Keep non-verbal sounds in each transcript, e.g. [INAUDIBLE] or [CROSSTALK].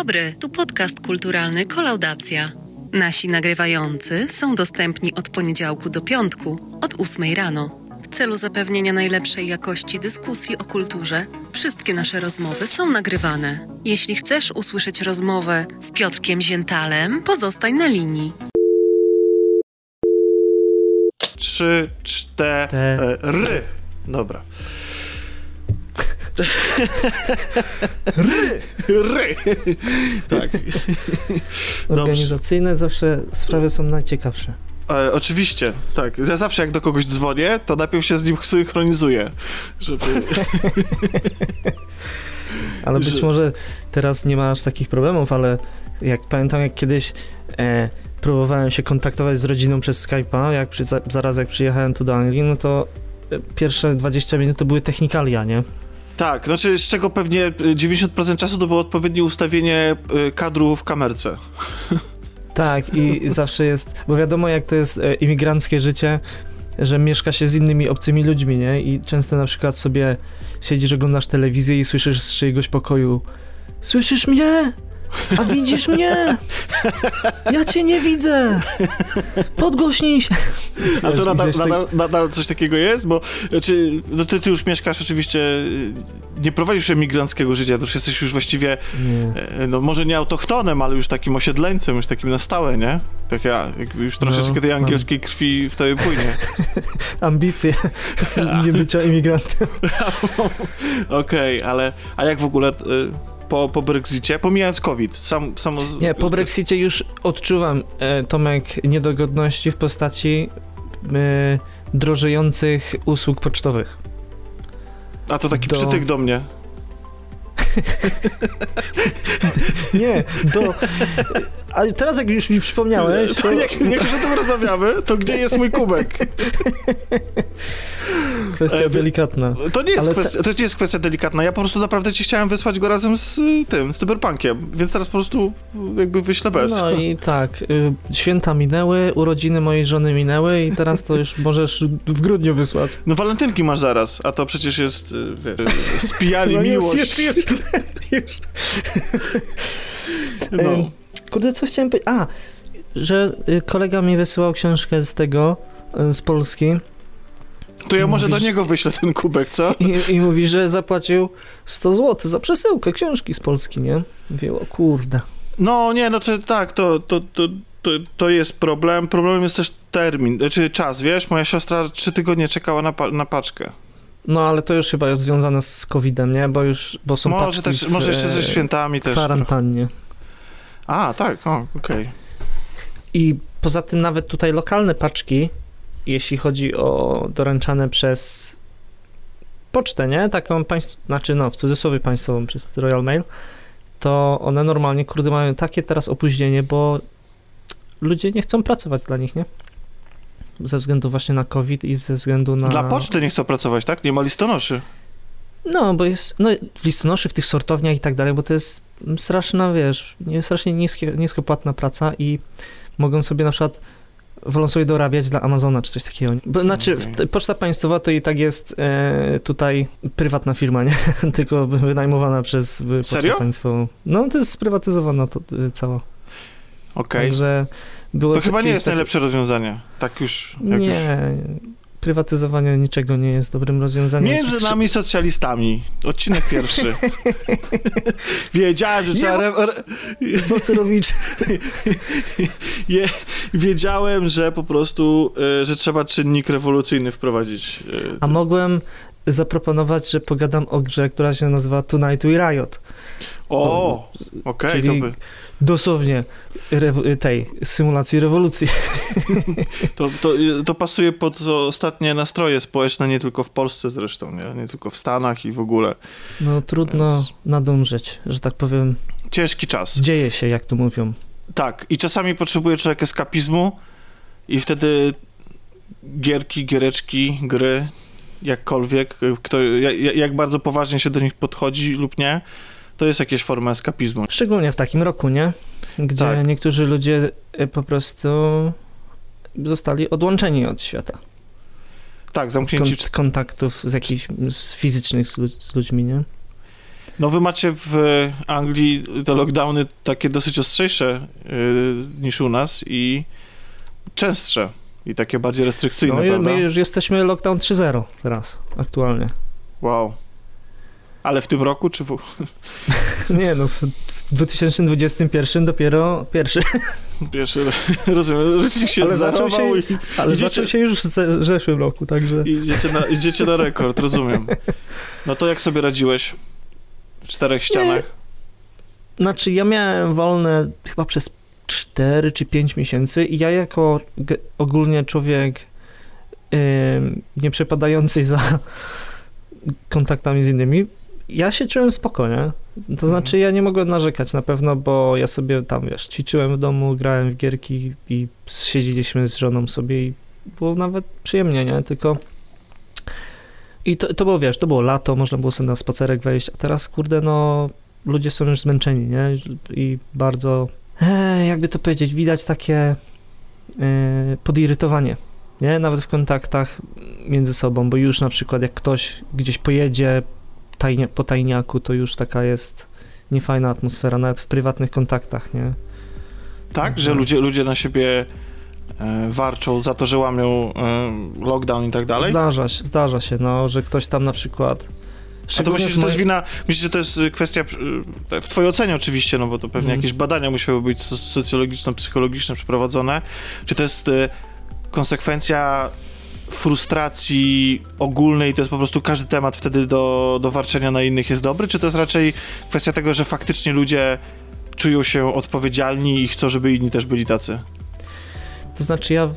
Dobry, tu podcast kulturalny Kolaudacja. Nasi nagrywający są dostępni od poniedziałku do piątku, od 8 rano. W celu zapewnienia najlepszej jakości dyskusji o kulturze, wszystkie nasze rozmowy są nagrywane. Jeśli chcesz usłyszeć rozmowę z Piotrkiem Ziętalem, pozostań na linii. Trzy, cztery. Dobra. Ry! Ry. Tak. Organizacyjne zawsze sprawy są najciekawsze. E, oczywiście, tak. Ja zawsze jak do kogoś dzwonię, to najpierw się z nim synchronizuję, żeby... [LAUGHS] Ale być Że- może teraz nie ma aż takich problemów, ale jak pamiętam, jak kiedyś e, próbowałem się kontaktować z rodziną przez Skype'a, jak przy, za, zaraz jak przyjechałem tu do Anglii, no to e, pierwsze 20 minut to były technikalia, nie? Tak, znaczy z czego pewnie e, 90% czasu to było odpowiednie ustawienie e, kadru w kamerce. [LAUGHS] Tak, i zawsze jest, bo wiadomo jak to jest e, imigranckie życie, że mieszka się z innymi obcymi ludźmi, nie? I często na przykład sobie siedzisz, oglądasz telewizję i słyszysz z czyjegoś pokoju Słyszysz mnie? A widzisz mnie? Ja cię nie widzę! Podgłośnij się! A to nadal, coś nadal, nadal coś takiego jest? Bo znaczy, no ty, ty już mieszkasz oczywiście, e, nie prowadzisz emigranckiego życia, to już jesteś już właściwie, Nie. e, no może nie autochtonem, ale już takim osiedleńcem, już takim na stałe, nie? Tak ja, jakby już troszeczkę No, tej mam- angielskiej krwi w tobie płynie. [LAUGHS] Ambicje [LAUGHS] nie bycia imigrantem. [LAUGHS] Okej, ale a jak w ogóle y, po, po Brexicie, pomijając COVID, sam, samo... Nie, po Brexicie już odczuwam, e, Tomek, niedogodności w postaci e, drożejących usług pocztowych. A to taki do- przytyk do mnie. [LAUGHS] Nie, do... [LAUGHS] Ale teraz jak już mi przypomniałeś, To to jak, jak już o tym rozmawiamy, to gdzie jest mój kubek? [LAUGHS] kwestia delikatna. To nie, jest Ale kwestia, to nie jest kwestia delikatna. Ja po prostu naprawdę ci chciałem wysłać go razem z y, tym, z Cyberpunkiem, więc teraz po prostu jakby wyślę bez. No i tak, y, święta minęły, urodziny mojej żony minęły i teraz to już możesz w grudniu wysłać. No walentynki masz zaraz, a to przecież jest, y, wiesz, spijali No miłość. już, już, już. No. Kurde, co chciałem powiedzieć? A, że y, kolega mi wysyłał książkę z tego, y, z Polski To ja może do mówisz- niego wyślę ten kubek, co? i, i mówi, że zapłacił 100 zł za przesyłkę książki z Polski, nie? Mówię, o kurde. No nie, no to tak, to, to, to, to, to jest problem. Problemem jest też termin, znaczy czas, wiesz? Moja siostra trzy tygodnie czekała na, pa- na paczkę. No, ale to już chyba jest związane z COVID-em, nie? Bo już, bo są Może paczki też, w, może jeszcze ze e, świętami też. trochę. A, tak, o, okej. I poza tym nawet tutaj lokalne paczki, jeśli chodzi o doręczane przez pocztę, nie? Taką państw, znaczy no, w cudzysłowie państwową, przez Royal Mail, to one normalnie, kurde, mają takie teraz opóźnienie, bo ludzie nie chcą pracować dla nich, nie? Ze względu właśnie na COVID i ze względu na... Dla poczty nie chcą pracować, tak? Nie ma listonoszy. No, bo jest, no, w listonoszy, w tych sortowniach i tak dalej, bo to jest straszna, wiesz, nie- strasznie niskie, niskopłatna praca i mogą sobie na przykład, wolą sobie dorabiać dla Amazona czy coś takiego. Bo, znaczy, w- Poczta Państwowa to i tak jest e, tutaj prywatna firma, nie? [LAUGHS] Tylko wynajmowana przez e, Pocztę Serio? Państwową. No, to jest sprywatyzowana to e, cała. Okej. Także było To chyba nie jest takie- najlepsze rozwiązanie. Tak już, jak już... Nie, prywatyzowanie niczego nie jest dobrym rozwiązaniem. Między nami socjalistami. Odcinek pierwszy. [LAUGHS] Wiedziałem, że trzeba... Re, Bocerowicz. [LAUGHS] je, wiedziałem, że po prostu, y, że trzeba czynnik rewolucyjny wprowadzić. y, A mogłem zaproponować, że pogadam o grze, która się nazywa Tonight We Riot. O, okej, czyli- to, by, Dosłownie tej symulacji rewolucji. [LAUGHS] to, to, to pasuje pod ostatnie nastroje społeczne, nie tylko w Polsce zresztą, nie, nie tylko w Stanach i w ogóle. No trudno Więc- nadążyć, że tak powiem. Ciężki czas. Dzieje się, jak to mówią. Tak, i czasami potrzebuje człowiek eskapizmu i wtedy gierki, giereczki, gry, jakkolwiek, y, kto, ja- ja- jak bardzo poważnie się do nich podchodzi lub nie, to jest jakaś forma eskapizmu. Szczególnie w takim roku, nie? Gdzie Tak. niektórzy ludzie e, po prostu zostali odłączeni od świata. Tak, zamknięci. Kont- kontaktów z jakichś z fizycznych z, lud- z ludźmi, nie? No wy macie w Anglii te lockdowny takie dosyć ostrzejsze yy, niż u nas i częstsze i takie bardziej restrykcyjne, No i prawda? my już jesteśmy lockdown 3.0 teraz, aktualnie. Wow. Ale w tym roku, czy w... [LAUGHS] Nie no, w w 2021 dopiero pierwszy, [LAUGHS] Pierwszy, rozumiem, rzeczywiście się Ale zaczął się- i, ale Idziecie- zaczął się już w ze- w zeszłym roku, także... idziecie, na, idziecie na rekord, rozumiem. No to jak sobie radziłeś w czterech ścianach? Znaczy, ja miałem wolne chyba przez 4 czy 5 miesięcy i ja jako ogólnie człowiek ym, nie przepadający za kontaktami z innymi, ja się czułem spokojnie. To znaczy, ja nie mogłem narzekać na pewno, bo ja sobie tam, wiesz, ćwiczyłem w domu, grałem w gierki i siedzieliśmy z żoną sobie i było nawet przyjemnie, nie? Tylko i to, to było, wiesz, to było lato, można było sobie na spacerek wejść, a teraz, kurde, no, ludzie są już zmęczeni, nie? I bardzo, jakby to powiedzieć, widać takie e, podirytowanie, nie? Nawet w kontaktach między sobą, bo już na przykład jak ktoś gdzieś pojedzie tajnie, po tajniaku, to już taka jest niefajna atmosfera, nawet w prywatnych kontaktach, nie? Tak, że Mhm. ludzie, ludzie na siebie e, warczą za to, że łamią e, lockdown i tak dalej? Zdarza się, zdarza się, no, że ktoś tam na przykład... A to myślisz, że to jest wina, myślisz, że to jest y, kwestia, y, w twojej ocenie oczywiście, no bo to pewnie Mhm. jakieś badania musiały być so- socjologiczno-psychologiczne przeprowadzone, czy to jest y, konsekwencja frustracji ogólnej, to jest po prostu każdy temat wtedy do, do warczenia na innych jest dobry, czy to jest raczej kwestia tego, że faktycznie ludzie czują się odpowiedzialni i chcą, żeby inni też byli tacy? To znaczy ja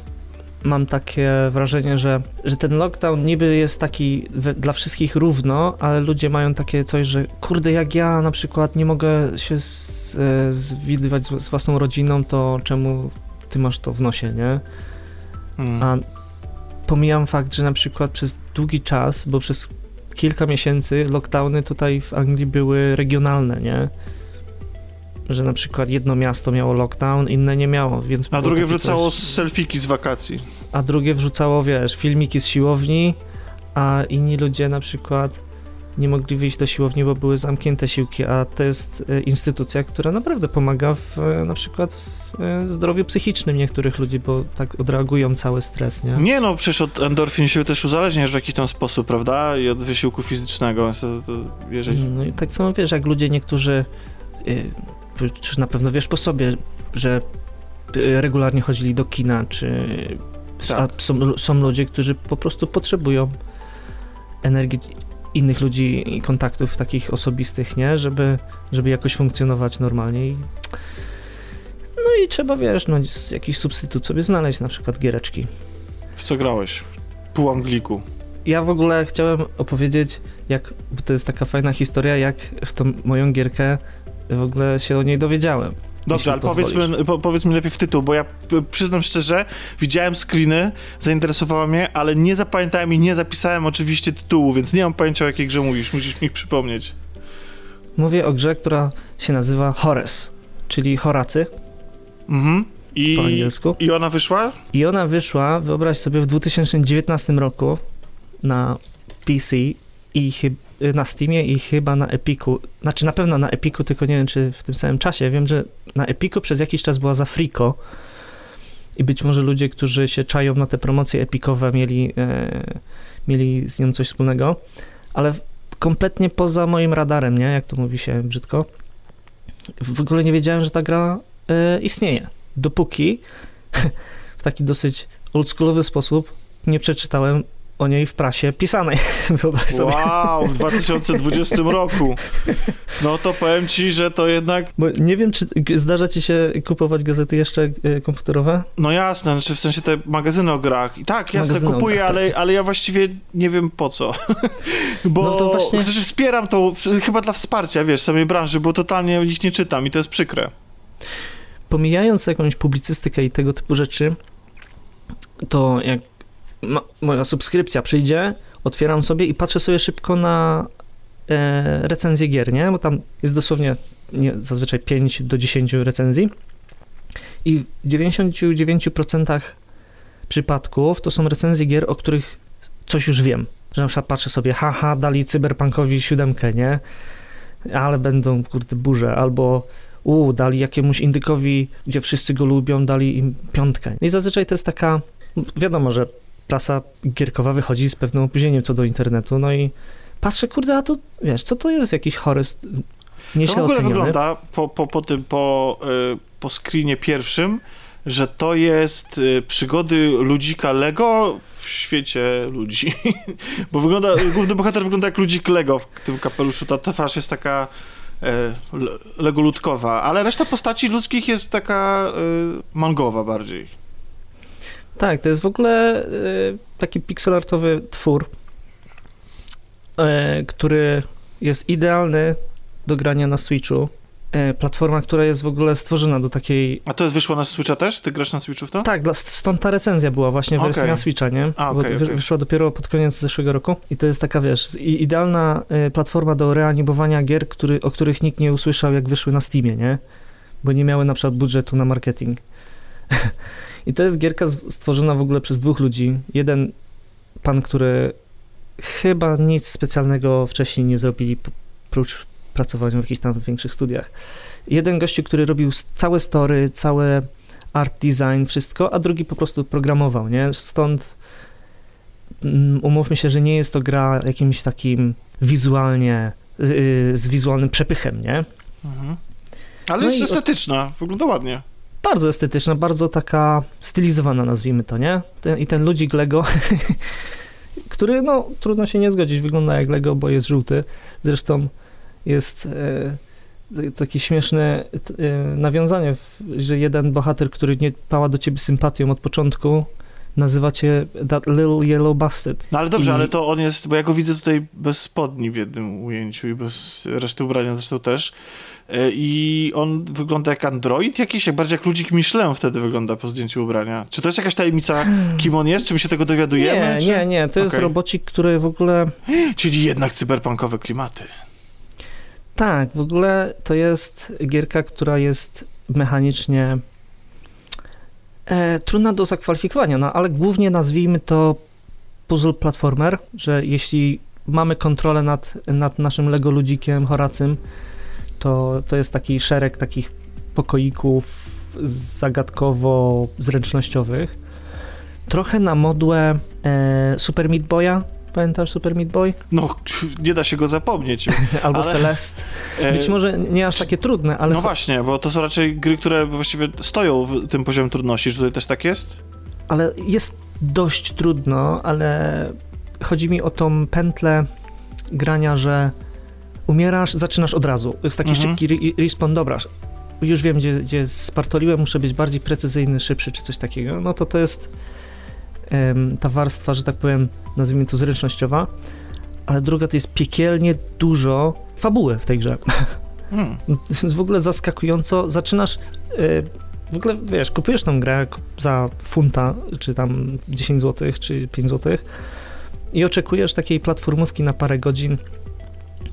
mam takie wrażenie, że, że ten lockdown niby jest taki we, dla wszystkich równo, ale ludzie mają takie coś, że kurde, jak ja na przykład nie mogę się z, e, zwidywać z, z własną rodziną, to czemu ty masz to w nosie, nie? Hmm. A pomijam fakt, że na przykład przez długi czas, bo przez kilka miesięcy lockdowny tutaj w Anglii były regionalne, nie? Że na przykład jedno miasto miało lockdown, inne nie miało, więc... A drugie wrzucało coś- selfiki z wakacji. a drugie wrzucało, wiesz, filmiki z siłowni, a inni ludzie na przykład nie mogli wyjść do siłowni, bo były zamknięte siłki, a to jest e, instytucja, która naprawdę pomaga w, e, na przykład w e, zdrowiu psychicznym niektórych ludzi, bo tak odreagują cały stres, nie? Nie no, przecież od endorfin się też uzależniasz w jakiś tam sposób, prawda? I od wysiłku fizycznego. To, to, jeżeli... No i tak samo wiesz, jak ludzie niektórzy, czy na pewno wiesz po sobie, że y, regularnie chodzili do kina, czy Tak. są, są ludzie, którzy po prostu potrzebują energii innych ludzi i kontaktów takich osobistych, nie? Żeby, żeby jakoś funkcjonować normalnie. I, no i trzeba, wiesz, no, jakiś substytut sobie znaleźć, na przykład giereczki. W co grałeś? Pół Angliku. Ja w ogóle chciałem opowiedzieć, jak, bo to jest taka fajna historia, jak w tą moją gierkę w ogóle się o niej dowiedziałem. Dobrze, ale powiedz pozwolisz. mi, po, powiedz mi lepiej w tytuł, bo ja przyznam szczerze, widziałem screeny, zainteresowało mnie, ale nie zapamiętałem i nie zapisałem oczywiście tytułu, więc nie mam pojęcia o jakiej grze mówisz, musisz mi przypomnieć. Mówię o grze, która się nazywa Horace, czyli Horacy Mhm. I, po angielsku. I ona wyszła? I ona wyszła, wyobraź sobie, w 2019 roku na PC i na Steamie i chyba na Epiku. Znaczy na pewno na Epiku, tylko nie wiem czy w tym samym czasie. Wiem, że na Epiku przez jakiś czas była za friko i być może ludzie, którzy się czają na te promocje epikowe mieli, e, mieli z nią coś wspólnego, ale kompletnie poza moim radarem, nie? Jak to mówi się brzydko. W ogóle nie wiedziałem, że ta gra e, istnieje. Dopóki [LAUGHS] w taki dosyć oldschoolowy sposób nie przeczytałem o niej w prasie pisanej. [LAUGHS] Wyobraź sobie. Wow, w 2020 roku. No to powiem ci, że to jednak, Bo nie wiem, czy zdarza ci się kupować gazety jeszcze e, komputerowe? no jasne, znaczy w sensie te magazyny o grach. I tak, jasne, Magazyny kupuję, grach, ale, ale ja właściwie nie wiem po co. [LAUGHS] Bo No to właśnie- znaczy wspieram to chyba dla wsparcia, wiesz, samej branży, bo totalnie o nich nie czytam i to jest przykre. Pomijając jakąś publicystykę i tego typu rzeczy, to jak ma, moja subskrypcja przyjdzie, otwieram sobie i patrzę sobie szybko na e, recenzję gier, nie? Bo tam jest dosłownie nie, zazwyczaj 5 do 10 recenzji i w 99% przypadków to są recenzje gier, o których coś już wiem. Że na przykład patrzę sobie, haha, dali cyberpunkowi siódemkę, nie? ale będą, kurde, burze, albo u, dali jakiemuś indykowi, gdzie wszyscy go lubią, dali im piątkę. I zazwyczaj to jest taka, wiadomo, że prasa gierkowa wychodzi z pewnym opóźnieniem co do internetu, no i patrzę, kurde, a to, wiesz, co to jest jakiś chory, nieźle To w ogóle oceniony. wygląda po, po, po tym, po, y, po screenie pierwszym, że to jest y, przygody ludzika Lego w świecie ludzi. [LAUGHS] Bo wygląda, główny bohater wygląda jak ludzik Lego w tym kapeluszu. Ta twarz jest taka e, le- legoludkowa, ale reszta postaci ludzkich jest taka y, mangowa bardziej. Tak, to jest w ogóle y, taki pixelartowy twór, y, który jest idealny do grania na Switchu. Y, platforma, która jest w ogóle stworzona do takiej... A to jest wyszło na Switcha też? Ty grasz na Switchu w to? Tak, stąd ta recenzja była właśnie wersja Okej. na Switcha, nie? A, Bo wy, okej. wyszła dopiero pod koniec zeszłego roku i to jest taka, wiesz, idealna platforma do reanimowania gier, który, o których nikt nie usłyszał, jak wyszły na Steamie, nie? Bo nie miały na przykład budżetu na marketing. [LAUGHS] I to jest gierka stworzona w ogóle przez dwóch ludzi. Jeden pan, który chyba nic specjalnego wcześniej nie zrobili, prócz pracowania w jakichś tam większych studiach. Jeden gościu, który robił całe story, całe art design, wszystko, a drugi po prostu programował, nie? Stąd mm, umówmy się, że nie jest to gra jakimś takim wizualnie, yy, z wizualnym przepychem, nie? Mhm. Ale No jest estetyczna, wygląda ładnie. Bardzo estetyczna, bardzo taka stylizowana, nazwijmy to, nie? Ten, I ten ludzik Lego, [LAUGHS] który, no, trudno się nie zgodzić, wygląda jak Lego, bo jest żółty. Zresztą jest e, takie śmieszne e, nawiązanie, że jeden bohater, który nie pała do ciebie sympatią od początku, nazywa cię that little yellow bastard. No ale dobrze, I- ale to on jest, bo ja go widzę tutaj bez spodni w jednym ujęciu i bez reszty ubrania zresztą też. E, I on wygląda jak android jakiś, jak bardziej jak ludzik Michelin wtedy wygląda po zdjęciu ubrania. Czy to jest jakaś tajemnica, kim on jest? Czy my się tego dowiadujemy? Nie, czy... nie, nie, to jest Okej. robocik, który w ogóle [GASPS] Czyli jednak cyberpunkowe klimaty. Tak, w ogóle to jest gierka, która jest mechanicznie e, trudna do zakwalifikowania, no ale głównie nazwijmy to puzzle platformer, że jeśli mamy kontrolę nad, nad naszym Lego ludzikiem Horacym, to, to jest taki szereg takich pokoików zagadkowo-zręcznościowych. Trochę na modłę e, Super Meat Boya. Pamiętasz Super Meat Boy? No, nie da się go zapomnieć. [LAUGHS] Albo Ale- Celeste. E, Być może nie aż takie trudne, ale No właśnie, bo to są raczej gry, które właściwie stoją w tym poziomie trudności. Czy tutaj też tak jest? Ale jest dość trudno, ale chodzi mi o tą pętlę grania, że umierasz, zaczynasz od razu. Jest taki Mhm. szybki re- respawn, dobra, już wiem, gdzie, gdzie spartoliłem, muszę być bardziej precyzyjny, szybszy, czy coś takiego. No to to jest em, ta warstwa, że tak powiem, nazwijmy to zręcznościowa, ale druga to jest piekielnie dużo fabuły w tej grze. Hmm. [LAUGHS] W ogóle zaskakująco. Zaczynasz. y, w ogóle wiesz, kupujesz tą grę za funta, czy tam 10 zł, czy 5 zł i oczekujesz takiej platformówki na parę godzin,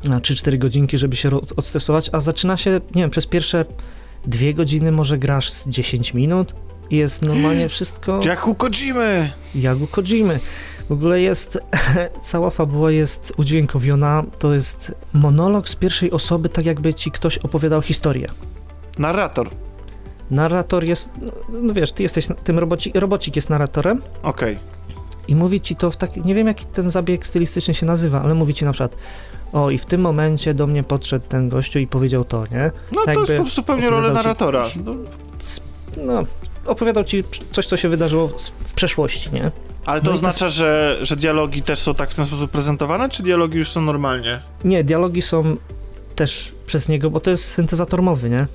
3-4 godzinki, żeby się odstresować, a zaczyna się, nie wiem, przez pierwsze dwie godziny może grasz z 10 minut i jest normalnie [GASPS] wszystko Jak u Kojimy! jak u Kojimy. W ogóle jest, [LAUGHS] cała fabuła jest udźwiękowiona, to jest monolog z pierwszej osoby, tak jakby ci ktoś opowiadał historię. Narrator. Narrator jest, no, no wiesz, ty jesteś tym robocik, robocik jest narratorem Okej. i mówi ci to w tak, nie wiem jaki ten zabieg stylistyczny się nazywa, ale mówi ci na przykład, o i w tym momencie do mnie podszedł ten gościu i powiedział to, nie? No to Jakby jest zupełnie rola opowiadał ci- narratora. No, No, opowiadał ci coś, co się wydarzyło w, przeszłości, nie? ale to No to- oznacza, że, że dialogi też są tak w ten sposób prezentowane, czy dialogi już są normalnie? Nie, dialogi są też przez niego, bo to jest syntezator mowy, nie?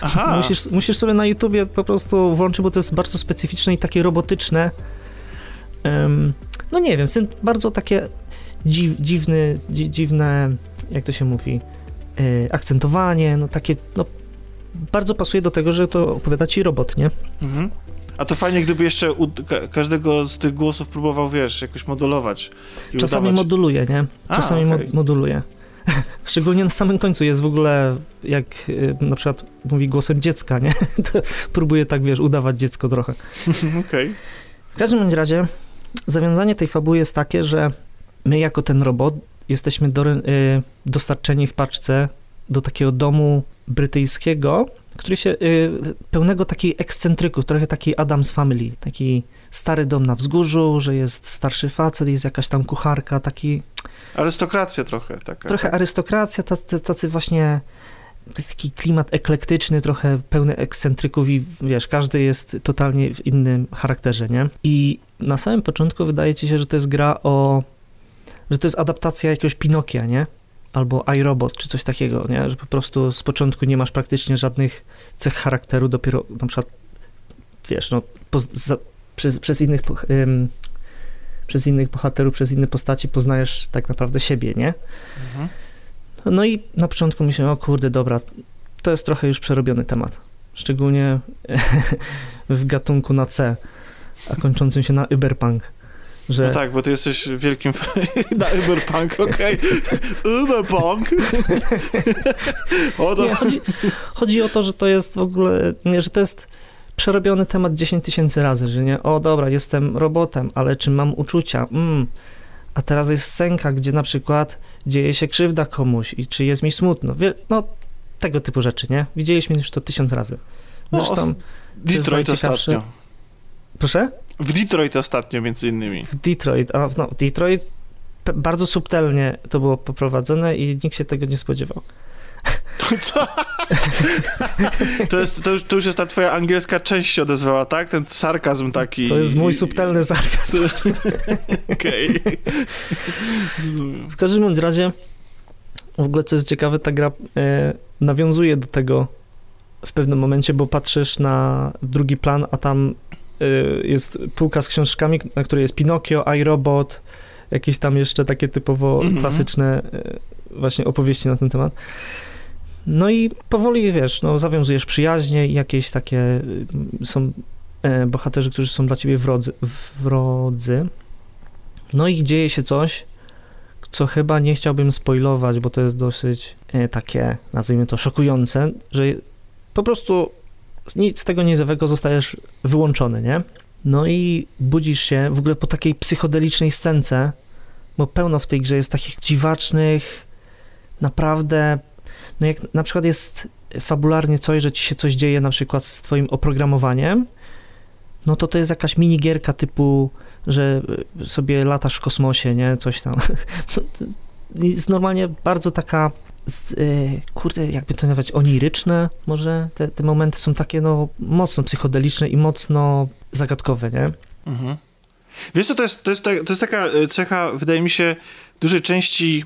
Aha. [LAUGHS] Musisz, musisz sobie na YouTubie po prostu włączyć, bo to jest bardzo specyficzne i takie robotyczne. Em, no nie wiem, bardzo takie dziw, dziwny, dzi, dziwne, jak to się mówi, e, akcentowanie, no takie, no bardzo pasuje do tego, że to opowiada ci robot, nie? Mhm. A to fajnie, gdyby jeszcze ka, każdego z tych głosów próbował, wiesz, jakoś modulować. Czasami udawać. moduluje, nie? A, Czasami mo- okej. moduluje. [LAUGHS] Szczególnie na samym końcu jest w ogóle, jak y, na przykład mówi głosem dziecka, nie? [LAUGHS] To próbuje tak, wiesz, udawać dziecko trochę. [LAUGHS] Okej. W każdym bądź razie zawiązanie tej fabuły jest takie, że my jako ten robot jesteśmy do, y, dostarczeni w paczce do takiego domu brytyjskiego, który się, y, pełnego takiej ekscentryków, trochę takiej Adams Family, taki stary dom na wzgórzu, że jest starszy facet, jest jakaś tam kucharka, taki... Arystokracja trochę taka. Trochę arystokracja, tacy, tacy właśnie taki klimat eklektyczny, trochę pełny ekscentryków i wiesz, każdy jest totalnie w innym charakterze, nie? I na samym początku wydaje ci się, że to jest gra o... że to jest adaptacja jakiegoś Pinokia, nie? Albo iRobot, czy coś takiego, nie? Że po prostu z początku nie masz praktycznie żadnych cech charakteru, dopiero na przykład, wiesz, no, poz, za, przez, przez innych... Um, przez innych bohaterów, przez inne postaci poznajesz tak naprawdę siebie, nie? Mhm. No i na początku myślałem, o kurde, dobra, to jest trochę już przerobiony temat. Szczególnie [LAUGHS] w gatunku na C, a kończącym się na Uberpunk. Że... No tak, bo ty jesteś wielkim [LAUGHS] na Uberpunk, okej. Okay. Uberpunk. [LAUGHS] o. Nie, chodzi, chodzi o to, że to jest w ogóle, że to jest przerobiony temat 10 tysięcy razy, że nie, o dobra, jestem robotem, ale czy mam uczucia? Mm, a teraz jest scenka, gdzie na przykład dzieje się krzywda komuś i czy jest mi smutno. No, tego typu rzeczy, nie? Widzieliśmy już to tysiąc razy. No, Zresztą... No, Detroit ostatnio. Proszę? W Detroit ostatnio, między innymi. W Detroit, a no, Detroit bardzo subtelnie to było poprowadzone i nikt się tego nie spodziewał. [LAUGHS] Co? [LAUGHS] To, jest, to, już, to już jest ta twoja angielska część się odezwała, tak? Ten sarkazm taki. To jest mój subtelny sarkazm. [LAUGHS] Okej. Okay. W każdym razie, w ogóle co jest ciekawe, ta gra e, nawiązuje do tego w pewnym momencie, bo patrzysz na drugi plan, a tam jest półka z książkami, na której jest Pinokio, iRobot, jakieś tam jeszcze takie typowo mm -hmm. klasyczne e, właśnie opowieści na ten temat. No i powoli, wiesz, no, zawiązujesz przyjaźnie i jakieś takie y, są e, bohaterzy, którzy są dla ciebie wrodzy, wrodzy. No i dzieje się coś, co chyba nie chciałbym spoilować, bo to jest dosyć e, takie, nazwijmy to, szokujące, że po prostu nic z tego niezowego zostajesz wyłączony, nie? No i budzisz się w ogóle po takiej psychodelicznej scence, bo pełno w tej grze jest takich dziwacznych, naprawdę no jak na przykład jest fabularnie coś, że ci się coś dzieje na przykład z twoim oprogramowaniem, no to to jest jakaś minigierka typu, że sobie latasz w kosmosie, nie, coś tam. [LAUGHS] jest normalnie bardzo taka, y, kurde, jakby to nazwać, oniryczne może, te, te momenty są takie, no, mocno psychodeliczne i mocno zagadkowe, nie? Mhm. Wiesz co, to jest, to, jest, to jest taka y, cecha, wydaje mi się, dużej części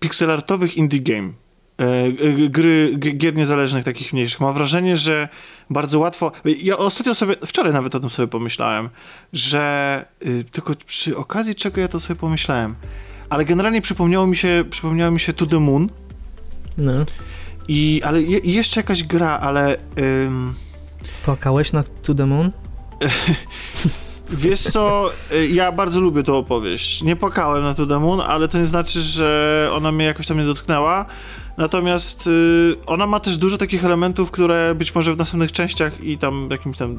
pixelartowych indie game E, gry, gier niezależnych, takich mniejszych. Mam wrażenie, że bardzo łatwo. Ja ostatnio sobie, wczoraj nawet o tym sobie pomyślałem, że y, tylko przy okazji czego ja to sobie pomyślałem. Ale generalnie przypomniało mi się, przypomniało mi się To the Moon. No. I, ale je, jeszcze jakaś gra, ale. Ym... Płakałeś na To the Moon? [LAUGHS] Wiesz co, y, ja bardzo lubię tą opowieść. Nie płakałem na To the Moon, ale to nie znaczy, że ona mnie jakoś tam nie dotknęła. Natomiast y, ona ma też dużo takich elementów, które być może w następnych częściach i tam jakimś tam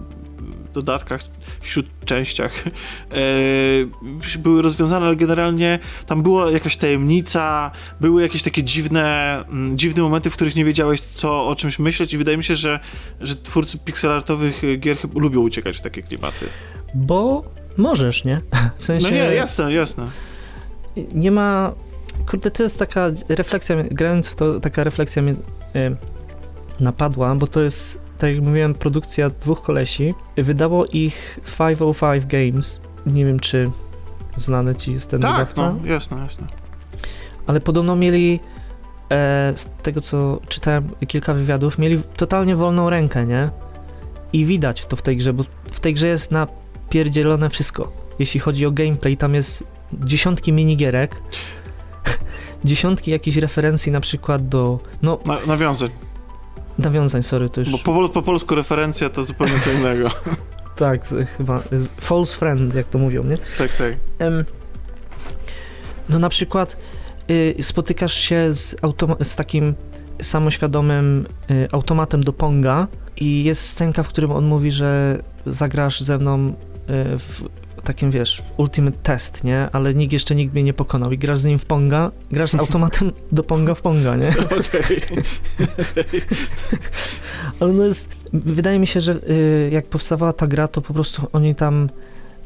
dodatkach, wśród częściach e, były rozwiązane, ale generalnie tam była jakaś tajemnica, były jakieś takie dziwne, m, dziwne momenty, w których nie wiedziałeś, co o czymś myśleć i wydaje mi się, że, że twórcy pixelartowych gier lubią uciekać w takie klimaty. Bo możesz, nie? [LAUGHS] W sensie... No nie, jasne, jasne. Nie ma kurde, to jest taka refleksja, grając w to, taka refleksja mnie y, napadła, bo to jest, tak jak mówiłem, produkcja dwóch kolesi. Wydało ich 505 Games. Nie wiem, czy znany ci jest ten tak, wydawca. no, jasne, jasne. Ale podobno mieli, e, z tego co czytałem kilka wywiadów, mieli totalnie wolną rękę, nie? I widać to w tej grze, bo w tej grze jest napierdzielone wszystko. Jeśli chodzi o gameplay, tam jest dziesiątki minigierek [LAUGHS] dziesiątki jakichś referencji na przykład do... No, na, nawiązań. Nawiązań, sorry, to już... Bo po, po polsku referencja to zupełnie co innego. [LAUGHS] tak, chyba. False friend, jak to mówią, nie? Tak, tak. No na przykład y, spotykasz się z, z takim samoświadomym y, automatem do Ponga i jest scenka, w którym on mówi, że zagrasz ze mną y, w takim, wiesz, ultimate test, nie? Ale nikt jeszcze nikt mnie nie pokonał i grasz z nim w Ponga, grasz z automatem [LAUGHS] do Ponga w Ponga, nie? Okej. [LAUGHS] Ale no jest, wydaje mi się, że y, jak powstawała ta gra, to po prostu oni tam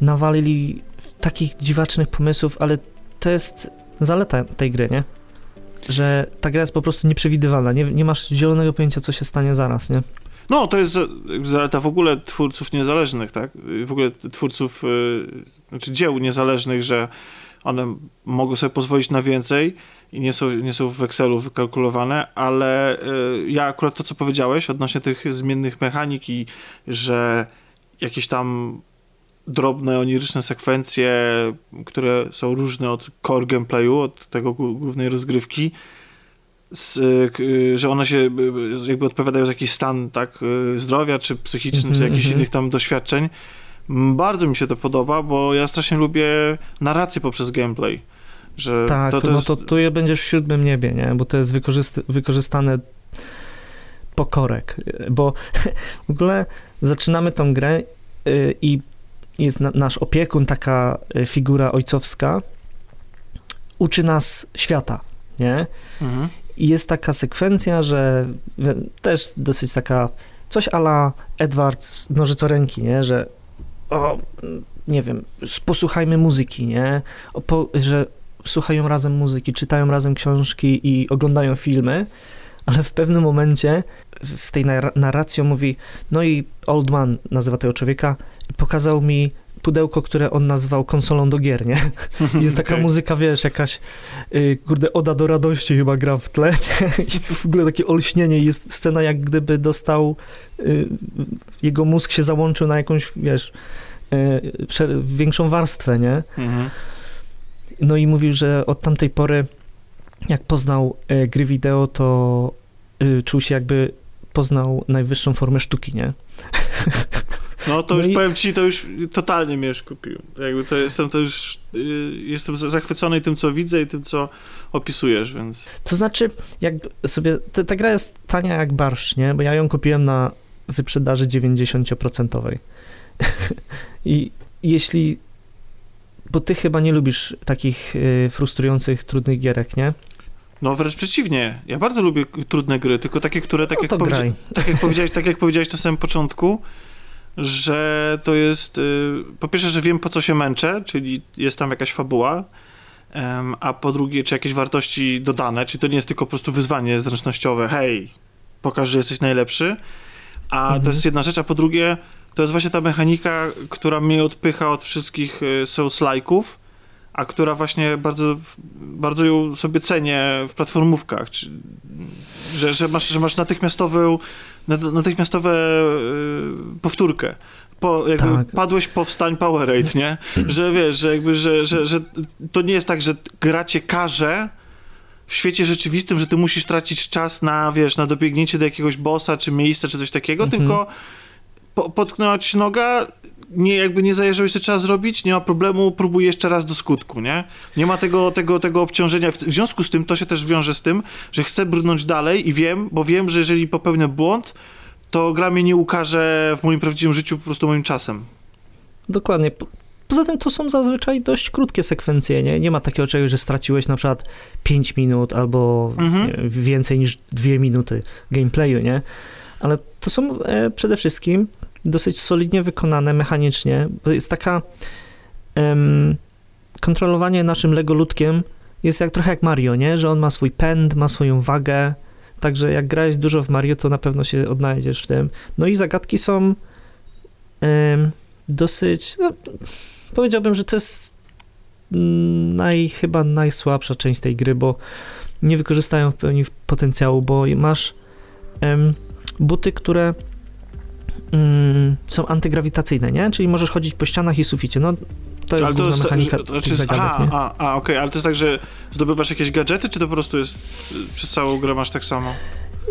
nawalili takich dziwacznych pomysłów, ale to jest zaleta tej gry, nie? Że ta gra jest po prostu nieprzewidywalna, nie, nie masz zielonego pojęcia, co się stanie zaraz, nie? No, to jest za- zaleta w ogóle twórców niezależnych, tak? W ogóle twórców, y, znaczy dzieł niezależnych, że one mogą sobie pozwolić na więcej i nie są, nie są w Excelu wykalkulowane, ale y, ja akurat to, co powiedziałeś odnośnie tych zmiennych mechanik i że jakieś tam drobne, oniryczne sekwencje, które są różne od core gameplayu, od tego głó- głównej rozgrywki, z, k- że one się y, y, jakby odpowiadają za jakiś stan tak, y, zdrowia, czy psychiczny, Mhm, czy jakichś mhm. innych tam doświadczeń. Bardzo mi się to podoba, bo ja strasznie lubię narrację poprzez gameplay. Że Tak, to, to no jest... to tu je będziesz w siódmym niebie, nie? Bo to jest wykorzyst- wykorzystane pokorek, bo [LAUGHS] w ogóle zaczynamy tą grę y, i jest na, nasz opiekun, taka y, figura ojcowska, uczy nas świata, nie? Mhm. I jest taka sekwencja, że też dosyć taka, coś ala Edward nożycoręki, nie? Że o, nie wiem, posłuchajmy muzyki, nie? O, po, że słuchają razem muzyki, czytają razem książki i oglądają filmy, ale w pewnym momencie w- tej nar- narracji mówi, no i Old Man nazywa tego człowieka, pokazał mi pudełko, które on nazwał konsolą do gier, nie? [LAUGHS] Jest taka Okej. muzyka, wiesz, jakaś, y, kurde, Oda do radości chyba gra w tle nie? i to w ogóle takie olśnienie. Jest scena, jak gdyby dostał, y, jego mózg się załączył na jakąś, wiesz, y, większą warstwę, nie? Mhm. No i mówił, że od tamtej pory, jak poznał gry wideo, to czuł się jakby poznał najwyższą formę sztuki, nie? [LAUGHS] No to No już i- powiem ci, to już totalnie mnie już kupił. Jakby to jestem to już, y, jestem za- zachwycony tym, co widzę i tym, co opisujesz, więc... To znaczy, jak sobie, ta, ta gra jest tania jak barszcz, nie? Bo ja ją kupiłem na wyprzedaży 90%. [LAUGHS] I jeśli, bo ty chyba nie lubisz takich y, frustrujących, trudnych gierek, nie? No wręcz przeciwnie. Ja bardzo lubię trudne gry, tylko takie, które, tak, no jak, graj. tak, jak, powiedziałeś, tak jak powiedziałeś na samym początku, że to jest... Y, po pierwsze, że wiem, po co się męczę, czyli jest tam jakaś fabuła, a po drugie, czy jakieś wartości dodane, czyli to nie jest tylko po prostu wyzwanie zręcznościowe, hej, pokaż, że jesteś najlepszy, a to Mhm. jest jedna rzecz, a po drugie, to jest właśnie ta mechanika, która mnie odpycha od wszystkich y, Souls-like'ów, a która właśnie bardzo, bardzo ją sobie cenię w platformówkach, że, że, masz, że masz natychmiastową, nat- natychmiastowe y, powtórkę. Po, jakby Tak. padłeś, powstań, powerade, nie? Że wiesz, że jakby, że, że, że to nie jest tak, że gra cię każe w świecie rzeczywistym, że ty musisz tracić czas na, wiesz, na dobiegnięcie do jakiegoś bossa, czy miejsca, czy coś takiego, Mhm. tylko po, potknęła ci noga, nie, jakby nie zajeżdżałeś, co trzeba zrobić, nie ma problemu, próbuj jeszcze raz do skutku, nie? Nie ma tego, tego, tego obciążenia. W, związku z tym to się też wiąże z tym, że chcę brnąć dalej i wiem, bo wiem, że jeżeli popełnię błąd, to gra mnie nie ukaże w moim prawdziwym życiu po prostu moim czasem. Dokładnie. Po- Poza tym to są zazwyczaj dość krótkie sekwencje, nie? Nie ma takiego czegoś, że straciłeś na przykład 5 minut albo Mhm. nie, więcej niż 2 minuty gameplayu, nie? Ale to są e, przede wszystkim dosyć solidnie wykonane mechanicznie, bo jest taka em, kontrolowanie naszym Lego ludkiem jest jak trochę jak Mario, nie? Że on ma swój pęd, ma swoją wagę, także jak grałeś dużo w Mario, to na pewno się odnajdziesz w tym. No i zagadki są em, dosyć, no, powiedziałbym, że to jest naj, chyba najsłabsza część tej gry, bo nie wykorzystają w pełni potencjału, bo masz em, buty, które mm, są antygrawitacyjne, nie? Czyli możesz chodzić po ścianach i suficie. No, to jest ale mechanika że- to znaczy, zagadek, nie? a, a okej, ale to jest tak, że zdobywasz jakieś gadżety, czy to po prostu jest y, przez całą grę masz tak samo?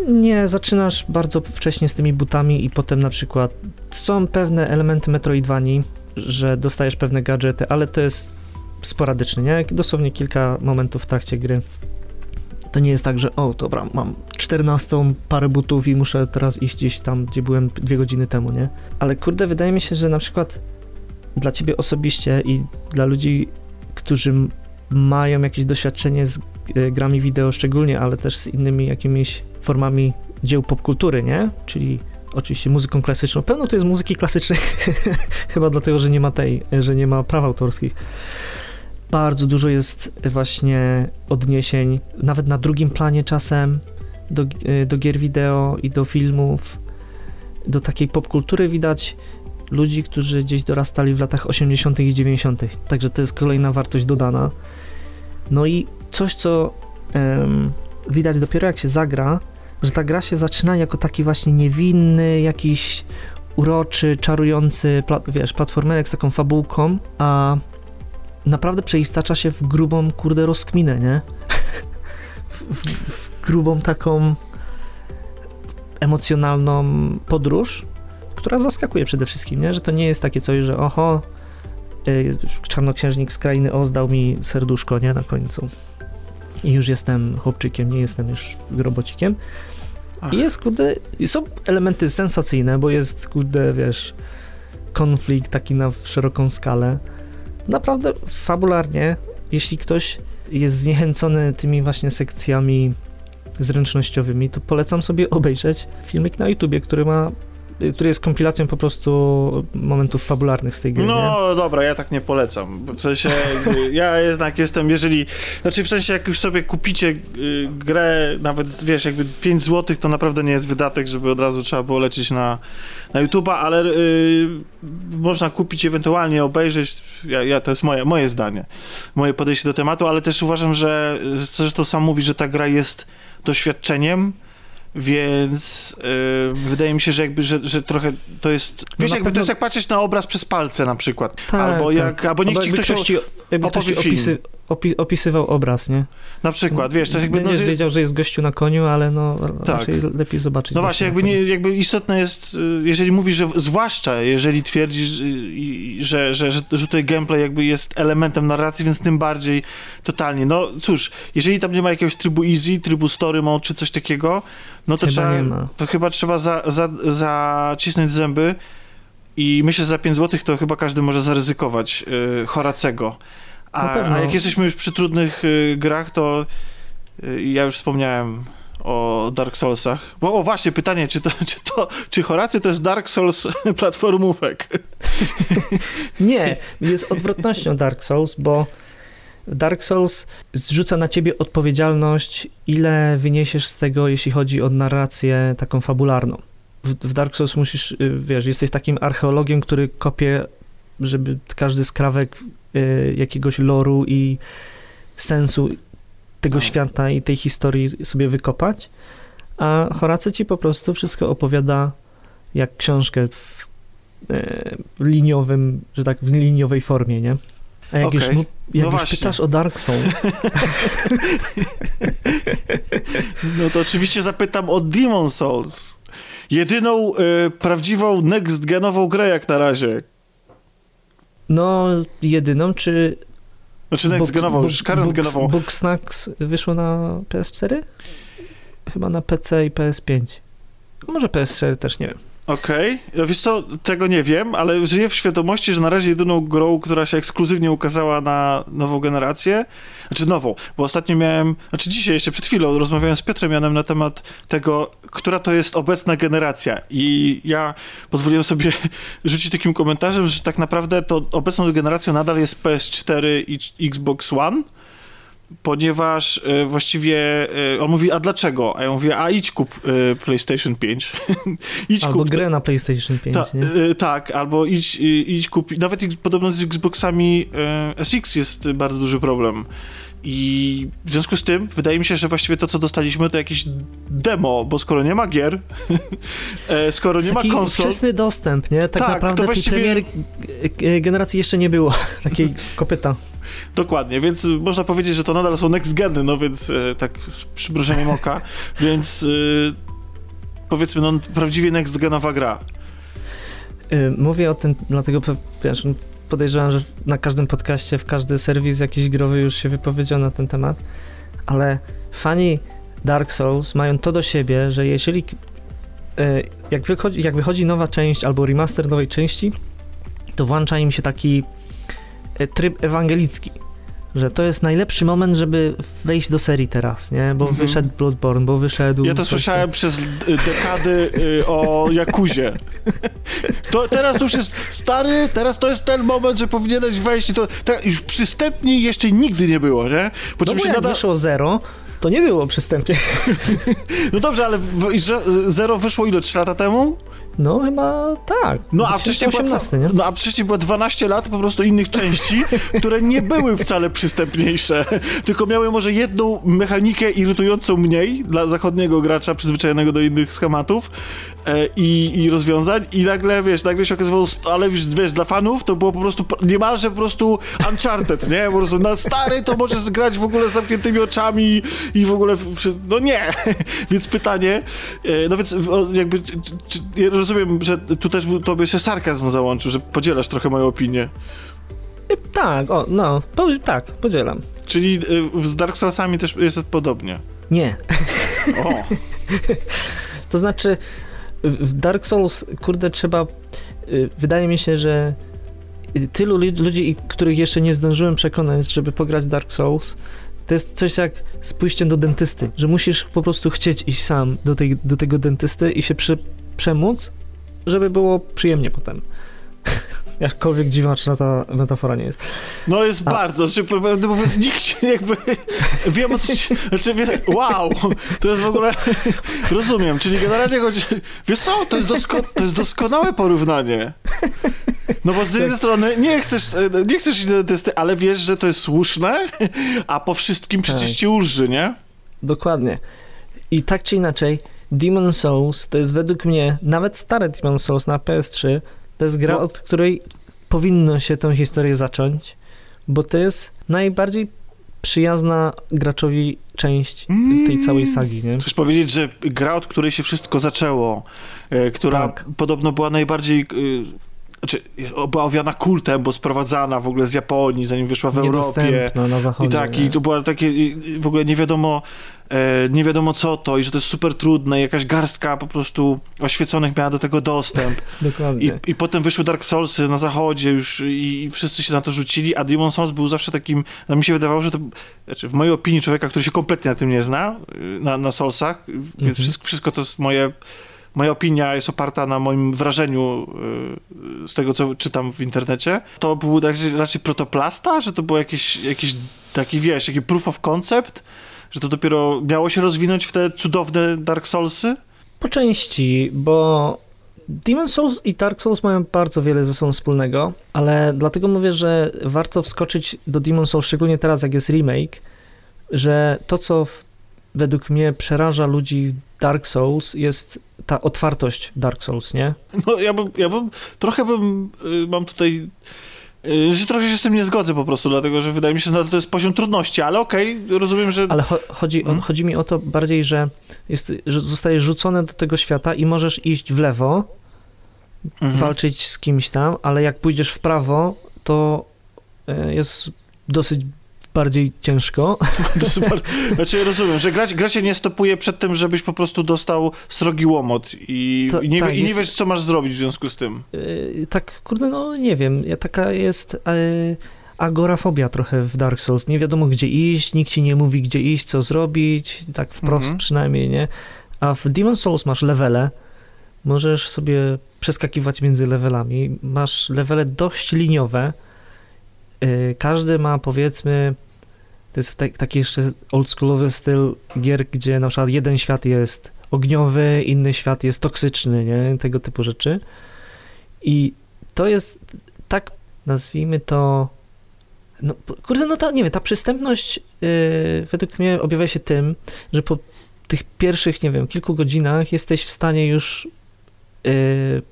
Nie, zaczynasz bardzo wcześnie z tymi butami i potem na przykład są pewne elementy Metroidvanii, że dostajesz pewne gadżety, ale to jest sporadycznie, nie? Dosłownie kilka momentów w trakcie gry. To nie jest tak, że o, dobra, mam 14 parę butów i muszę teraz iść gdzieś tam, gdzie byłem dwie godziny temu, nie? Ale kurde, wydaje mi się, że na przykład dla ciebie osobiście i dla ludzi, którzy mają jakieś doświadczenie z e, grami wideo szczególnie, ale też z innymi jakimiś formami dzieł popkultury, nie? Czyli oczywiście muzyką klasyczną. Pełno to jest muzyki klasycznej, [LAUGHS] chyba dlatego, że nie ma tej, że nie ma praw autorskich. Bardzo dużo jest właśnie odniesień, nawet na drugim planie czasem, do, e, do gier wideo i do filmów. Do takiej popkultury widać ludzi, którzy gdzieś dorastali w latach 80. i 90. Także to jest kolejna wartość dodana. No i coś, co widać dopiero jak się zagra, że ta gra się zaczyna jako taki właśnie niewinny, jakiś uroczy, czarujący, pla wiesz, platformerek z taką fabułką, a naprawdę przeistacza się w grubą, kurde, rozkminę, nie? w, w, w grubą taką emocjonalną podróż, która zaskakuje przede wszystkim, nie? że to nie jest takie coś, że oho, yy, czarnoksiężnik z krainy mi serduszko, nie, na końcu. I już jestem chłopczykiem, nie jestem już robocikiem. I jest, kurde, są elementy sensacyjne, bo jest, kurde, wiesz, konflikt taki na szeroką skalę. Naprawdę fabularnie, jeśli ktoś jest zniechęcony tymi właśnie sekcjami zręcznościowymi, to polecam sobie obejrzeć filmik na YouTubie, który ma który jest kompilacją po prostu momentów fabularnych z tej gry. No nie? dobra, ja tak nie polecam. W sensie, ja jednak jestem, jeżeli, znaczy w sensie, jak już sobie kupicie y, grę, nawet wiesz, jakby 5 zł, to naprawdę nie jest wydatek, żeby od razu trzeba było lecieć na, na YouTube'a, ale y, można kupić, ewentualnie obejrzeć, ja, ja, to jest moje, moje zdanie, moje podejście do tematu, ale też uważam, że zresztą sam mówi, że ta gra jest doświadczeniem, więc yy, wydaje mi się, że jakby, że, że trochę to jest. No wiesz, jakby pewno... to jest jak patrzeć na obraz przez palce na przykład. Tak, albo tak. jak. Albo niech ci ktoś, ktoś ci, ci opisy, opi, opisywał obraz, nie? Na przykład, wiesz, to jakby. Będziesz no, wiedział, że jest gościu na koniu, ale no tak. lepiej zobaczyć. No właśnie, jakby, nie, jakby istotne jest, y, jeżeli mówisz, że zwłaszcza jeżeli twierdzisz, y, że, że, że, że tutaj gameplay jakby jest elementem narracji, więc tym bardziej totalnie. No cóż, jeżeli tam nie ma jakiegoś trybu easy, trybu story mode czy coś takiego, no to, chyba trzeba, to chyba trzeba za, za, zacisnąć zęby i myślę, że za 5 zł to chyba każdy może zaryzykować yy, Horacego. A, a, jak jesteśmy już przy trudnych y, grach, to y, ja już wspomniałem o Dark Soulsach. Bo o właśnie, pytanie, czy to, [LAUGHS] czy to, czy Horacy to jest Dark Souls [LAUGHS] platformówek? [LAUGHS] Nie, jest odwrotnością Dark Souls, bo Dark Souls zrzuca na ciebie odpowiedzialność, ile wyniesiesz z tego, jeśli chodzi o narrację taką fabularną. W, w Dark Souls musisz, y, wiesz, jesteś takim archeologiem, który kopie, żeby każdy skrawek y, jakiegoś loru i sensu tego tak. świata i tej historii sobie wykopać, a Horace ci po prostu wszystko opowiada jak książkę w, e, w liniowym, że tak, w liniowej formie, nie? A jak, okay. już, jak no już pytasz o Dark Souls... [LAUGHS] no to oczywiście zapytam o Demon Souls. Jedyną y, prawdziwą next-genową grę jak na razie. No, jedyną, czy... Znaczy next-genową, już current-genową. Snacks wyszło na PS4? Chyba na PC i PS5. Może PS4 też, nie wiem. Okej, okay. wiesz co, tego nie wiem, ale żyję w świadomości, że na razie jedyną grą, która się ekskluzywnie ukazała na nową generację, znaczy nową, bo ostatnio miałem, znaczy dzisiaj jeszcze przed chwilą rozmawiałem z Piotrem Janem na temat tego, która to jest obecna generacja i ja pozwoliłem sobie [LAUGHS] rzucić takim komentarzem, że tak naprawdę to obecną generacją nadal jest PS4 i Xbox One, ponieważ y, właściwie y, on mówi, a dlaczego? A ja mówię, a idź kup y, PlayStation 5. [LAUGHS] idź albo kup, grę na PlayStation 5, ta, nie? tak, albo idź, idź kup, nawet podobno z Xboxami SX jest bardzo duży problem. I w związku z tym wydaje mi się, że właściwie to, co dostaliśmy, to jakieś demo, bo skoro nie ma gier, [LAUGHS] skoro nie ma konsol... wczesny dostęp, nie? Tak, tak naprawdę właściwie... tej premier generacji jeszcze nie było, [LAUGHS] takiej z kopyta. Dokładnie, więc można powiedzieć, że to nadal są next geny, no więc e, tak z oka, [LAUGHS] więc e, powiedzmy, no prawdziwie next genowa gra. Y, mówię o tym, dlatego wiesz, podejrzewam, że na każdym podcaście, w każdy serwis jakiś growy już się wypowiedział na ten temat, ale fani Dark Souls mają to do siebie, że jeżeli jak wychodzi, jak wychodzi nowa część albo remaster nowej części, to włącza im się taki tryb ewangelicki, że to jest najlepszy moment, żeby wejść do serii teraz, nie? Bo Mhm. wyszedł Bloodborne, bo wyszedł... Ja to słyszałem przez y, dekady y, o Jakuzie. To teraz już jest stary, teraz to jest ten moment, że powinieneś wejść i to tak, już przystępniej jeszcze nigdy nie było, nie? Po No czym bo się jak nada... wyszło zero, to nie było przystępnie. [LAUGHS] No dobrze, ale w, że Zero wyszło ile? 3 lata temu? No chyba tak. No a wcześniej była, 2018, nie? no, a wcześniej było 12 lat po prostu innych części, [LAUGHS] które nie były wcale przystępniejsze, tylko miały może jedną mechanikę irytującą mniej dla zachodniego gracza przyzwyczajonego do innych schematów e, i, i rozwiązań i nagle, wiesz, nagle się okazywało, ale wiesz, wiesz, dla fanów to było po prostu niemalże po prostu Uncharted, nie? Po prostu na stary to możesz grać w ogóle z zamkniętymi oczami i w ogóle, no nie! [LAUGHS] Więc pytanie, e, no więc jakby, czy, czy, rozumiem, że tu też tobie się sarkazm załączył, że podzielasz trochę moją opinię. Tak, o, no, po, tak, podzielam. Czyli y, z Dark Soulsami też jest podobnie. Nie. O, [LAUGHS] To znaczy, w Dark Souls, kurde, trzeba. y, Wydaje mi się, że tylu lud- ludzi, których jeszcze nie zdążyłem przekonać, żeby pograć w Dark Souls, to jest coś jak z pójściem do dentysty, że musisz po prostu chcieć iść sam do, tej, do tego dentysty i się przy, przemóc, żeby było przyjemnie potem. [LAUGHS] Jakkolwiek dziwaczna ta metafora nie jest. no jest A- bardzo, znaczy, prawdę mówiąc, nikt się jakby, [LAUGHS] wiem o co ci, znaczy, wie, wow, to jest w ogóle, rozumiem, czyli generalnie chodzi, wiesz co, to jest, dosko, to jest doskonałe porównanie. No bo z jednej Tak. strony nie chcesz, nie chcesz iść do dentysty, ale wiesz, że to jest słuszne, a po wszystkim przecież Tak. ci ulży, nie? Dokładnie. I tak czy inaczej, Demon Souls to jest według mnie, nawet stare Demon Souls na PS3, to jest gra, No. od której powinno się tę historię zacząć, bo to jest najbardziej przyjazna graczowi część Mm. tej całej sagi, nie? Chcesz powiedzieć, że gra, od której się wszystko zaczęło, e, która Tak. podobno była najbardziej. Znaczy, była owiana kultem, bo sprowadzana w ogóle z Japonii, zanim wyszła w Europie. Na zachodzie. I tak, nie? i to była takie, w ogóle nie wiadomo, e, nie wiadomo co to, i że to jest super trudne, i jakaś garstka po prostu oświeconych miała do tego dostęp. [LAUGHS] Dokładnie. I, I potem wyszły Dark Soulsy na zachodzie już i, i wszyscy się na to rzucili, a Demon Souls był zawsze takim, no mi się wydawało, że to, znaczy w mojej opinii człowieka, który się kompletnie na tym nie zna, y, na, na Soulsach, y, więc Mhm. wszystko, wszystko to jest moje, moja opinia jest oparta na moim wrażeniu y, z tego, co czytam w internecie. To był raczej, raczej protoplasta, że to było jakieś, jakiś taki, wiesz, taki proof of concept, że to dopiero miało się rozwinąć w te cudowne Dark Soulsy? Po części, bo Demon Souls i Dark Souls mają bardzo wiele ze sobą wspólnego, ale dlatego mówię, że warto wskoczyć do Demon Souls, szczególnie teraz, jak jest remake, że to, co w, według mnie przeraża ludzi w Dark Souls, jest ta otwartość Dark Souls, nie? No ja bym, ja bym trochę bym, y, mam tutaj, y, że trochę się z tym nie zgodzę po prostu, dlatego że wydaje mi się, że to jest poziom trudności, ale okej, rozumiem, że... Ale cho chodzi, Mhm. chodzi mi o to bardziej, że, jest, że zostajesz rzucony do tego świata i możesz iść w lewo, Mhm. walczyć z kimś tam, ale jak pójdziesz w prawo, to e, jest dosyć bardziej ciężko. [LAUGHS] Znaczy rozumiem, że gra, gra cię nie stopuje przed tym, żebyś po prostu dostał srogi łomot i, To- i, nie, tak, i nie jest- wiesz, co masz zrobić w związku z tym. E, tak, kurde, no nie wiem, ja, taka jest e, agorafobia trochę w Dark Souls. Nie wiadomo, gdzie iść, nikt ci nie mówi, gdzie iść, co zrobić, tak wprost Mhm. przynajmniej, nie? A w Demon Souls masz levele, możesz sobie przeskakiwać między levelami, masz levele dość liniowe, każdy ma powiedzmy, to jest tak, taki jeszcze oldschoolowy styl gier, gdzie na przykład jeden świat jest ogniowy, inny świat jest toksyczny, nie? Tego typu rzeczy. I to jest tak, nazwijmy to, no kurde, no to nie wiem, ta przystępność yy, według mnie objawia się tym, że po tych pierwszych, nie wiem, kilku godzinach jesteś w stanie już yy,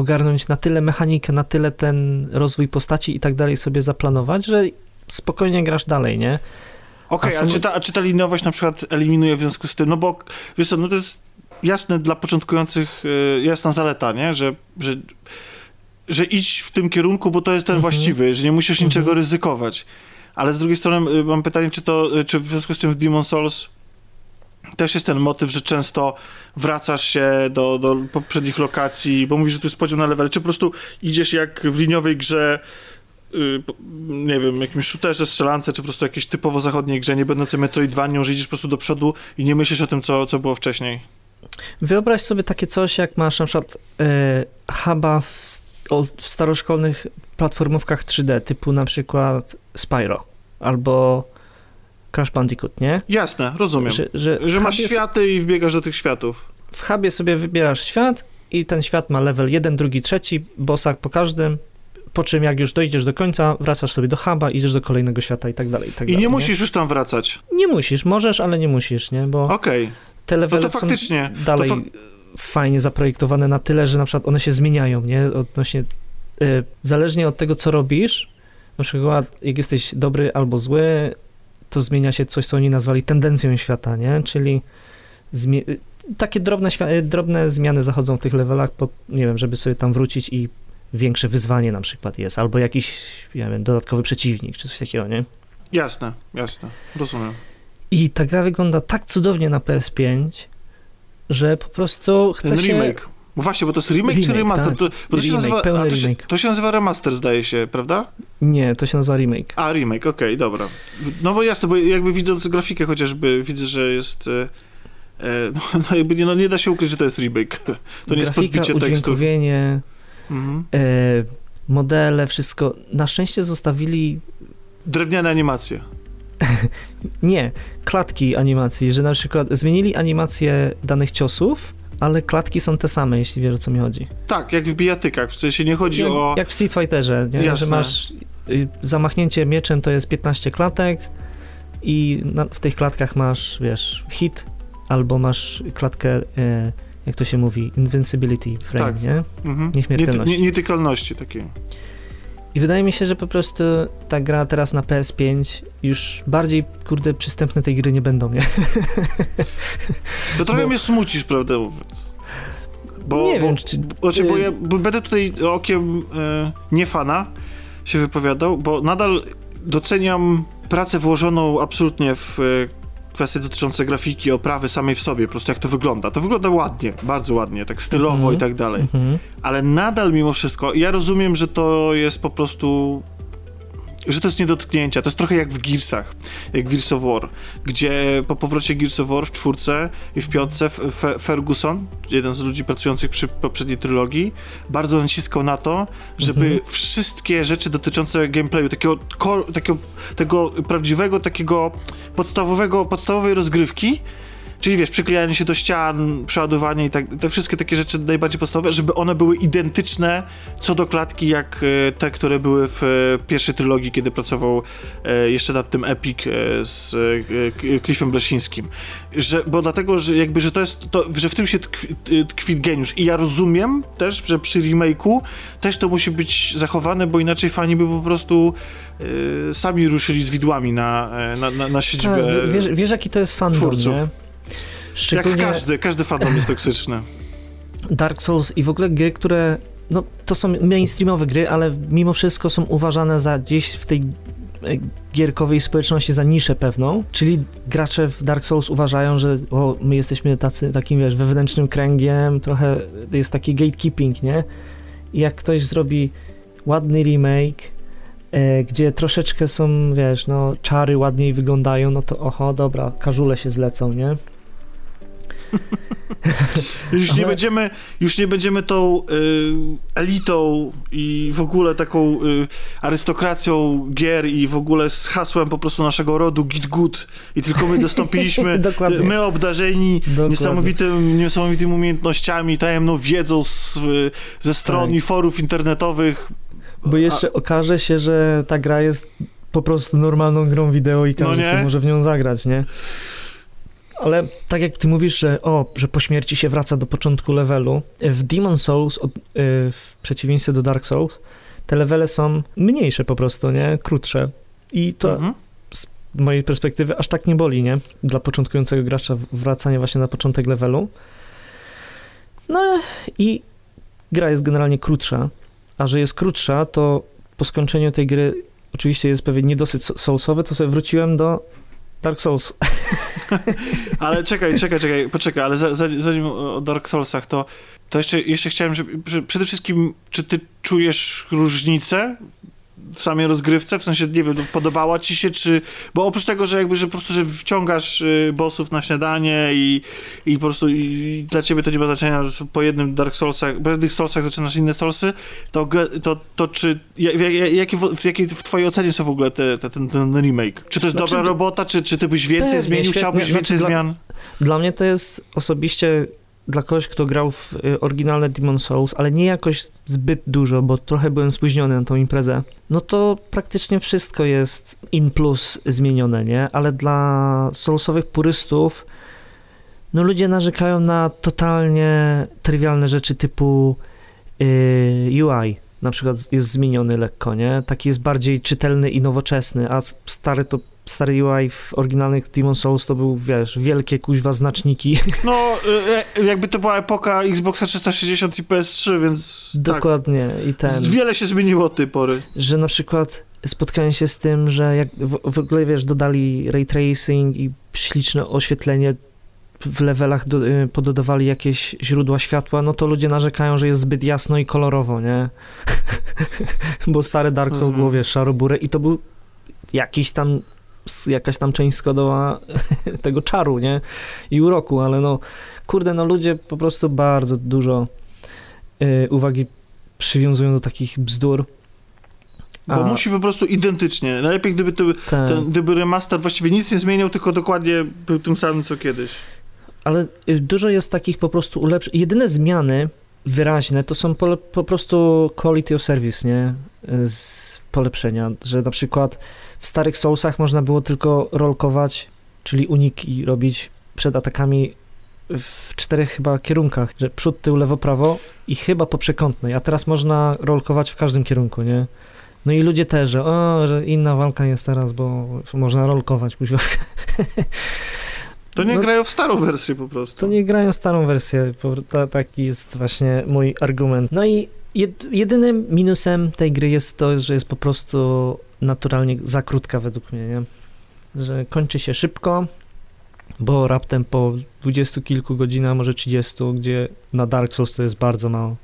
ogarnąć na tyle mechanikę, na tyle ten rozwój postaci i tak dalej sobie zaplanować, że spokojnie grasz dalej, nie? Okej, A a, są- czy ta, a czy ta liniowość na przykład eliminuje w związku z tym, no bo wiesz co, no to jest jasne dla początkujących, y, jasna zaleta, nie? Że, że, że idź w tym kierunku, bo to jest ten Mhm. właściwy, że nie musisz niczego Mhm. ryzykować. Ale z drugiej strony y, mam pytanie, czy to, y, czy w związku z tym w Demon Souls też jest ten motyw, że często wracasz się do, do poprzednich lokacji, bo mówisz, że tu jest podział na level, czy po prostu idziesz jak w liniowej grze y, nie wiem, jakimś shooterze, strzelance, czy po prostu jakiejś typowo zachodniej grze, nie będącej Metroidvanią, że idziesz po prostu do przodu i nie myślisz o tym, co, co było wcześniej. Wyobraź sobie takie coś, jak masz na przykład e, huba w, w staroszkolnych platformówkach 3D, typu na przykład Spyro albo Crash Bandicoot, nie? Jasne, rozumiem. Że, że, Że masz światy i wbiegasz do tych światów. w hubie sobie wybierasz świat i ten świat ma level 1, drugi, trzeci, bossa po każdym, po czym jak już dojdziesz do końca, wracasz sobie do huba, idziesz do kolejnego świata i tak dalej. I, tak I dalej, nie musisz już tam wracać. Nie musisz, możesz, ale nie musisz, nie? Bo Okej. te levele No to faktycznie, są dalej to fajnie zaprojektowane na tyle, że na przykład one się zmieniają, nie? Odnośnie, y, zależnie od tego, co robisz, na przykład jak jesteś dobry albo zły, to zmienia się coś, co oni nazwali tendencją świata, nie? Czyli takie drobne, y, drobne zmiany zachodzą w tych levelach, po, nie wiem, żeby sobie tam wrócić i większe wyzwanie na przykład jest, albo jakiś, nie wiem, dodatkowy przeciwnik, czy coś takiego, nie? Jasne, jasne. Rozumiem. I ta gra wygląda tak cudownie na PS5, że po prostu chce Ten się... remake. Bo właśnie, bo to jest remake, czy Remake, remaster? tak. To, bo to, się Remake, nazywa, pełny a to, się, to się nazywa remaster, zdaje się, prawda? Nie, to się nazywa remake. A, remake, okej, dobra. No bo jasne, bo jakby widząc grafikę chociażby, widzę, że jest... E, e, [LAUGHS] no, no jakby nie, no nie da się ukryć, że to jest remake. [LAUGHS] To nie jest Grafika, podbicie tekstu. Mhm. e, modele, wszystko. Na szczęście zostawili, Drewniane animacje. [LAUGHS] nie, klatki animacji, że na przykład zmienili animację danych ciosów, ale klatki są te same, jeśli wiesz o co mi chodzi. Tak, jak w bijatykach, w sensie nie chodzi jak, o... jak w Street Fighterze, nie? Że masz y, zamachnięcie mieczem to jest 15 klatek i na, w tych klatkach masz, wiesz, hit, albo masz klatkę, e, jak to się mówi, invincibility frame, Tak. nie? Mhm. nietykalności takiej. I wydaje mi się, że po prostu ta gra teraz na PS5 już bardziej, kurde, przystępne tej gry nie będą, nie? [LAUGHS] To trochę Bo- mnie smucisz, prawdę mówiąc. Bo, nie bo, wiem, czy... Znaczy, bo y- ja bo będę tutaj okiem e, nie fana się wypowiadał, bo nadal doceniam pracę włożoną absolutnie w e, kwestie dotyczące grafiki, oprawy samej w sobie, po prostu jak to wygląda. To wygląda ładnie, bardzo ładnie, tak stylowo Mhm. i tak dalej. Mhm. Ale nadal mimo wszystko, ja rozumiem, że to jest po prostu że to jest nie do dotknięcia. To jest trochę jak w Gearsach, jak Gears of War, gdzie po powrocie Gears of War w czwórce i w piątce Ferguson, jeden z ludzi pracujących przy poprzedniej trylogii, bardzo naciskał na to, żeby Mhm. wszystkie rzeczy dotyczące gameplayu, takiego, takiego tego prawdziwego, takiego podstawowego, podstawowej rozgrywki, Czyli wiesz, przyklejanie się do ścian, przeładowanie i tak, te wszystkie takie rzeczy najbardziej podstawowe, żeby one były identyczne co do klatki, jak e, te, które były w e, pierwszej trylogii, kiedy pracował e, jeszcze nad tym Epic z Cliffem Blesińskim. Że, bo dlatego, że jakby, że to jest, to, że w tym się tkwi, tkwi geniusz. I ja rozumiem też, że przy remake'u też to musi być zachowane, bo inaczej fani by po prostu sami ruszyli z widłami na, na, na, na siedzibę. Tak, wiesz, wiesz, jaki to jest fandom, twórców. nie? Szczególnie Jak każdy, każdy fandom jest toksyczny. Dark Souls i w ogóle gry, które, no to są mainstreamowe gry, ale mimo wszystko są uważane za gdzieś w tej e, gierkowej społeczności za niszę pewną, czyli gracze w Dark Souls uważają, że o, my jesteśmy tacy, takim, wiesz, wewnętrznym kręgiem, trochę jest taki gatekeeping, nie? I jak ktoś zrobi ładny remake, e, gdzie troszeczkę są, wiesz, no, czary ładniej wyglądają, no to oho, dobra, każule się zlecą, nie? [LAUGHS] Już nie będziemy, już nie będziemy tą y, elitą i w ogóle taką y, arystokracją gier i w ogóle z hasłem po prostu naszego rodu Git Good i tylko my dostąpiliśmy, [LAUGHS] my obdarzeni Dokładnie. niesamowitym, niesamowitymi umiejętnościami, tajemną wiedzą z, ze stron Tak. i forów internetowych. Bo jeszcze okaże się, że ta gra jest po prostu normalną grą wideo i każdy No nie? sobie może w nią zagrać, nie? Ale tak jak ty mówisz, że o, że po śmierci się wraca do początku levelu, w Demon Souls, y, w przeciwieństwie do Dark Souls, te levele są mniejsze po prostu, nie? Krótsze. I to Mhm. z mojej perspektywy aż tak nie boli, nie? Dla początkującego gracza wracanie właśnie na początek levelu. No i gra jest generalnie krótsza, a że jest krótsza, to po skończeniu tej gry oczywiście jest pewien niedosyt so- soulsowy, to sobie wróciłem do Dark Souls. [LAUGHS] ale czekaj, czekaj, czekaj, poczekaj, ale za, za, zanim o Dark Soulsach, to, to jeszcze, jeszcze chciałem, żeby, że przede wszystkim, czy ty czujesz różnicę w samej rozgrywce? W sensie, nie wiem, podobała ci się, czy... Bo oprócz tego, że jakby, że po prostu, że wciągasz y, bossów na śniadanie i, i po prostu i dla ciebie to nie ma znaczenia, że po jednym Dark Soulsach, po jednych Soulsach zaczynasz inne Soulsy, to, to, to czy... Jakie w, w, jakie w twojej ocenie są w ogóle te, te, ten, ten remake? Czy to jest znaczy, dobra robota, czy, czy ty byś więcej zmienił, chciałbyś znaczy, więcej dla, zmian? Dla mnie to jest osobiście dla kogoś, kto grał w y, oryginalne Demon Souls, ale nie jakoś zbyt dużo, bo trochę byłem spóźniony na tą imprezę, no to praktycznie wszystko jest in plus zmienione, nie? Ale dla Soulsowych purystów, no ludzie narzekają na totalnie trywialne rzeczy typu yy, UI, na przykład jest zmieniony lekko, nie? Taki jest bardziej czytelny i nowoczesny, a stary to stary UI w oryginalnych Demon Souls to był, wiesz, wielkie kuźwa znaczniki. [LAUGHS] No, e, e, jakby to była epoka Xboxa 360 i PS3, więc tak. Dokładnie. Tak. I ten... Wiele się zmieniło od tej pory. Że na przykład spotkałem się z tym, że jak w, w ogóle, wiesz, dodali ray tracing i śliczne oświetlenie w levelach do, y, pododawali jakieś źródła światła, no to ludzie narzekają, że jest zbyt jasno i kolorowo, nie? [LAUGHS] Bo stare Dark Souls było, wiesz, i to był jakiś tam jakaś tam część skodowa [LAUGHS] tego czaru, nie? I uroku, ale no, kurde, no ludzie po prostu bardzo dużo y, uwagi przywiązują do takich bzdur. A... Bo musi po prostu identycznie. Najlepiej, gdyby, to, ten, ten, gdyby remaster właściwie nic nie zmieniał, tylko dokładnie był tym samym, co kiedyś. Ale y, dużo jest takich po prostu ulepszeń. Jedyne zmiany wyraźne to są po, po prostu quality of service, nie? Z polepszenia, że na przykład w starych Soulsach można było tylko rolkować, czyli uniki robić przed atakami w czterech chyba kierunkach, że przód, tył, lewo, prawo i chyba po przekątnej, a teraz można rolkować w każdym kierunku, nie? No i ludzie też, że o, że inna walka jest teraz, bo można rolkować. To nie no, grają w starą wersję po prostu. To nie grają w starą wersję, taki jest właśnie mój argument. No i jedynym minusem tej gry jest to, że jest po prostu naturalnie za krótka według mnie, nie? Że kończy się szybko, bo raptem po dwudziestu kilku godzinach, może 30, gdzie na Dark Souls to jest bardzo mało,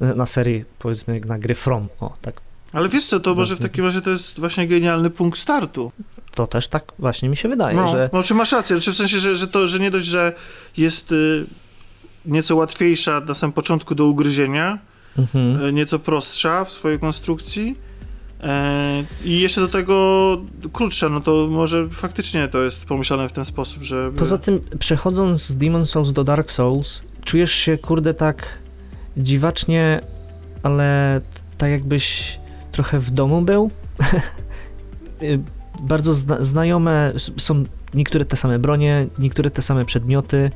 na serii powiedzmy jak na gry From, o tak. Ale wiesz co, to może w takim razie to jest właśnie genialny punkt startu. To też tak właśnie mi się wydaje, no, że... No, czy masz rację, czy w sensie, że, że to, że nie dość, że jest y, nieco łatwiejsza na samym początku do ugryzienia, mhm. y, nieco prostsza w swojej konstrukcji, I jeszcze do tego krótsza, no to może faktycznie to jest pomyślane w ten sposób, że... Poza tym, przechodząc z Demon Souls do Dark Souls, czujesz się, kurde, tak dziwacznie, ale tak jakbyś trochę w domu był. [LAUGHS] Bardzo zna znajome są niektóre te same bronie, niektóre te same przedmioty.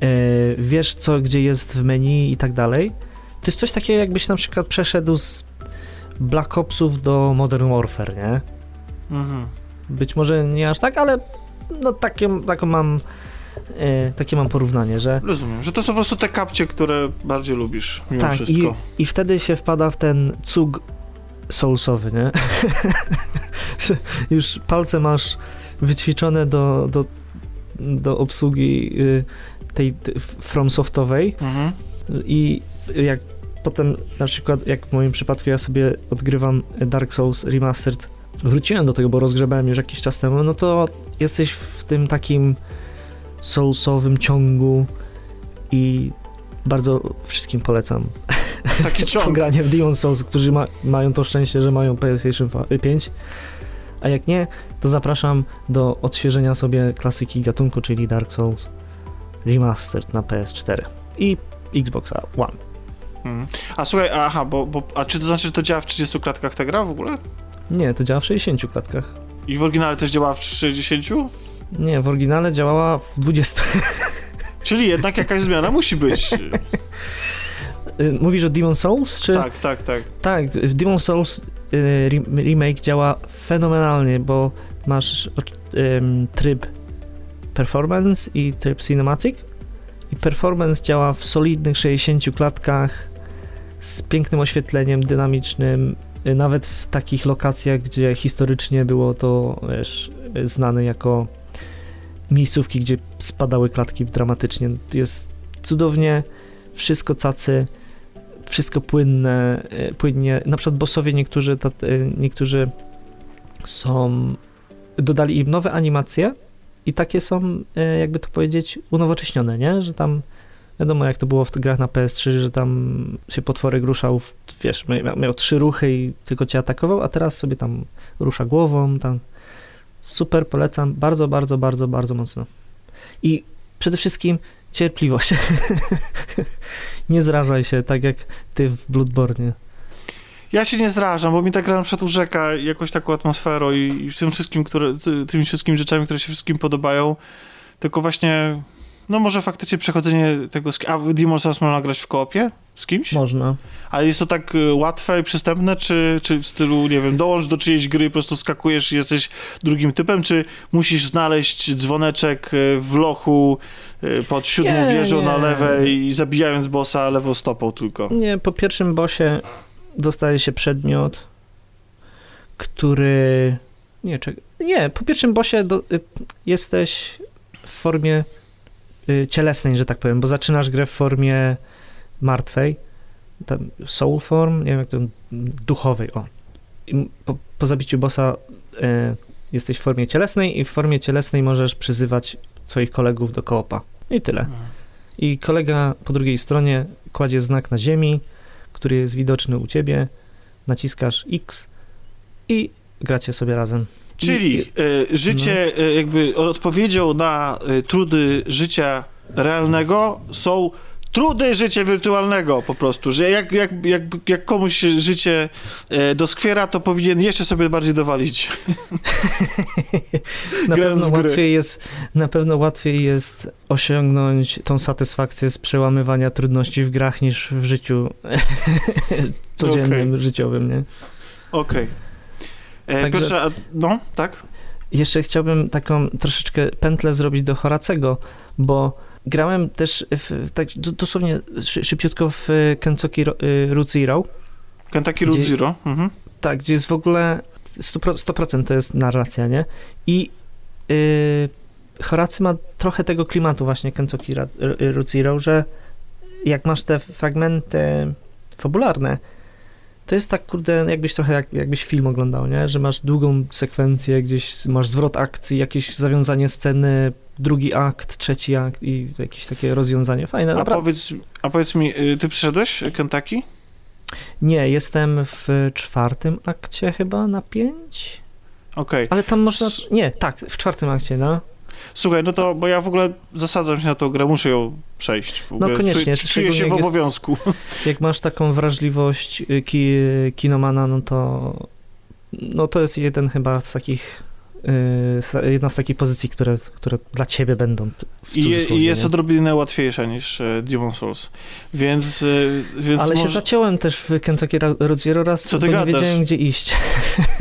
E, wiesz, co gdzie jest w menu i tak dalej. To jest coś takiego, jakbyś na przykład przeszedł z Black Opsów do Modern Warfare, nie? Mhm. Być może nie aż tak, ale no takie, taką mam e, takie mam porównanie, że... Rozumiem, że to są po prostu te kapcie, które bardziej lubisz mimo tak, wszystko. I, i wtedy się wpada w ten cug soulsowy, nie? [LAUGHS] Już palce masz wyćwiczone do, do, do obsługi y, tej FromSoftowej mhm. i jak potem na przykład, jak w moim przypadku ja sobie odgrywam Dark Souls Remastered, wróciłem do tego, bo rozgrzebałem już jakiś czas temu, no to jesteś w tym takim soulsowym ciągu i bardzo wszystkim polecam. [LAUGHS] Taki ciąg. Pogranie w Demon Souls, którzy ma, mają to szczęście, że mają PlayStation 5. A jak nie, to zapraszam do odświeżenia sobie klasyki gatunku, czyli Dark Souls Remastered na PS4 i Xboxa One. A słuchaj, aha, bo, bo, a czy to znaczy, że to działa w 30 klatkach ta gra w ogóle? Nie, to działa w 60 klatkach. I w oryginale też działa w 60? Nie, w oryginale działała w 20. Czyli jednak jakaś zmiana musi być. [LAUGHS] Y, mówisz o Demon Souls, czy? Tak, tak, tak. Tak, w Demon Souls y, remake działa fenomenalnie, bo masz um, tryb performance i tryb cinematic i performance działa w solidnych 60 klatkach z pięknym oświetleniem dynamicznym, y, nawet w takich lokacjach, gdzie historycznie było to wiesz, znane jako miejscówki, gdzie spadały klatki dramatycznie. Jest cudownie, wszystko cacy, wszystko płynne, e, płynnie. Na przykład bossowie niektórzy, niektórzy są, dodali im nowe animacje i takie są, jakby to powiedzieć, unowocześnione, nie? Że tam Wiadomo, jak to było w grach na PS3, że tam się potworek ruszał, wiesz, miał, miał, trzy ruchy i tylko cię atakował, a teraz sobie tam rusza głową, tam super, polecam, bardzo, bardzo, bardzo, bardzo mocno. I przede wszystkim cierpliwość. [LAUGHS] nie zrażaj się, tak jak ty w Bloodborne. Ja się nie zrażam, bo mi ta gra na przykład urzeka jakoś taką atmosferą i, i tym wszystkim, które, tymi wszystkimi rzeczami, które się wszystkim podobają, tylko właśnie no może faktycznie przechodzenie tego... A Demon's Souls można grać w koopie z kimś? Można. Ale jest to tak y, łatwe i przystępne, czy, czy w stylu, nie wiem, dołącz do czyjejś gry, po prostu skakujesz i jesteś drugim typem, czy musisz znaleźć dzwoneczek y, w lochu y, pod siódmą nie, wieżą nie. na lewej i zabijając bossa lewą stopą tylko? Nie, po pierwszym bossie dostaje się przedmiot, który... Nie, czekaj. Nie, po pierwszym bossie do... jesteś w formie cielesnej, że tak powiem, bo zaczynasz grę w formie martwej, soul form, nie wiem jak to, duchowej, o. Po, po, zabiciu bossa y, jesteś w formie cielesnej i w formie cielesnej możesz przyzywać swoich kolegów do koopa. I tyle. I kolega po drugiej stronie kładzie znak na ziemi, który jest widoczny u ciebie, naciskasz X i gracie sobie razem. Czyli y, życie, no. y, jakby odpowiedzią na y, trudy życia realnego są trudy życia wirtualnego po prostu, że jak, jak, jak, jak komuś życie e, doskwiera, to powinien jeszcze sobie bardziej dowalić. [LAUGHS] na, pewno łatwiej jest, na pewno łatwiej jest osiągnąć tą satysfakcję z przełamywania trudności w grach niż w życiu [LAUGHS] codziennym, okay. życiowym, nie? Okej. Okay. E, Także, Piotrze, no, tak? Jeszcze chciałbym taką troszeczkę pętlę zrobić do Horacego, bo grałem też w, tak dosłownie szybciutko w Kentucky Route Zero. Kentucky Route Zero? Mhm. Tak, gdzie jest w ogóle 100%, 100% to jest narracja, nie? I yy, Horacy ma trochę tego klimatu właśnie Kentucky Route Zero, że jak masz te fragmenty fabularne, to jest tak, kurde, jakbyś trochę, jak, jakbyś film oglądał, nie? Że masz długą sekwencję, gdzieś masz zwrot akcji, jakieś zawiązanie sceny, drugi akt, trzeci akt i jakieś takie rozwiązanie fajne. A, powiedz, a powiedz mi, y, ty przyszedłeś Kentucky? Nie, jestem w czwartym akcie chyba na pięć. Okej. Okay. Ale tam można... Nie, tak, w czwartym akcie, no. Słuchaj, no to, bo ja w ogóle zasadzam się na tą grę, muszę ją przejść. W ogóle. No koniecznie. Czuję, czuję się w obowiązku. Jest, [LAUGHS] jak masz taką wrażliwość y, ki, kinomana, no to no to jest jeden chyba z takich jedna z takich pozycji, które, które dla ciebie będą I, I jest odrobinę łatwiejsza niż e, Demon Souls, więc... E, więc Ale może... się zaciąłem też w Kentucky Road Zero raz, Co ty bo gadasz? nie wiedziałem, gdzie iść.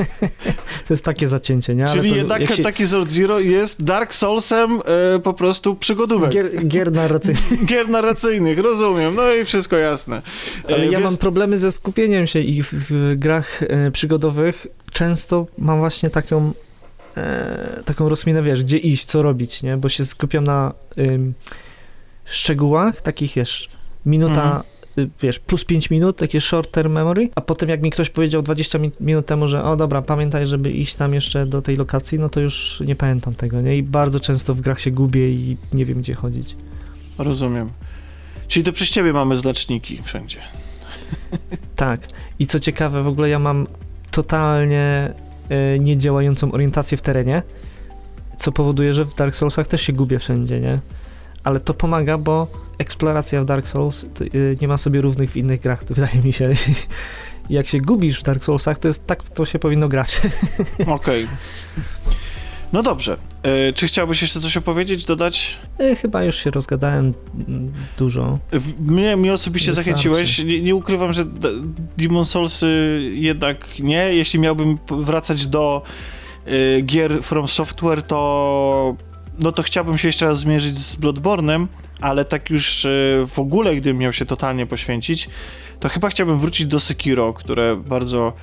[LAUGHS] to jest takie zacięcie, nie? Ale Czyli jednak jak Kentucky się... Zero jest Dark Soulsem e, po prostu przygodówek. Gier, gier narracyjnych. [LAUGHS] gier narracyjnych, rozumiem, no i wszystko jasne. Ale ja mam problemy ze skupieniem się i w, w grach przygodowych często mam właśnie taką e, taką rozminę, wiesz, gdzie iść, co robić, nie? Bo się skupiam na ym, szczegółach, takich, wiesz, minuta, mhm. y, wiesz, plus 5 minut, takie short term memory, a potem jak mi ktoś powiedział 20 mi minut temu, że o dobra, pamiętaj, żeby iść tam jeszcze do tej lokacji, no to już nie pamiętam tego, nie? I bardzo często w grach się gubię i nie wiem, gdzie chodzić. Rozumiem. Czyli to przez ciebie mamy znaczniki wszędzie. Tak. I co ciekawe, w ogóle ja mam totalnie niedziałającą orientację w terenie, co powoduje, że w Dark Soulsach też się gubię wszędzie, nie? Ale to pomaga, bo eksploracja w Dark Souls e, nie ma sobie równych w innych grach, [LAUGHS] wydaje mi się. Jak się gubisz w Dark Soulsach, to jest tak, to się powinno grać. [LAUGHS] Okej. Okay. No dobrze. E, czy chciałbyś jeszcze coś opowiedzieć, dodać? E, chyba już się rozgadałem dużo. Mnie, mnie osobiście Wystarczy. zachęciłeś. Nie, nie, ukrywam, że Demon Souls jednak nie. Jeśli miałbym wracać do e, gier From Software, to no to chciałbym się jeszcze raz zmierzyć z Bloodborne'em, ale tak już w ogóle, gdybym miał się totalnie poświęcić, to chyba chciałbym wrócić do Sekiro, które bardzo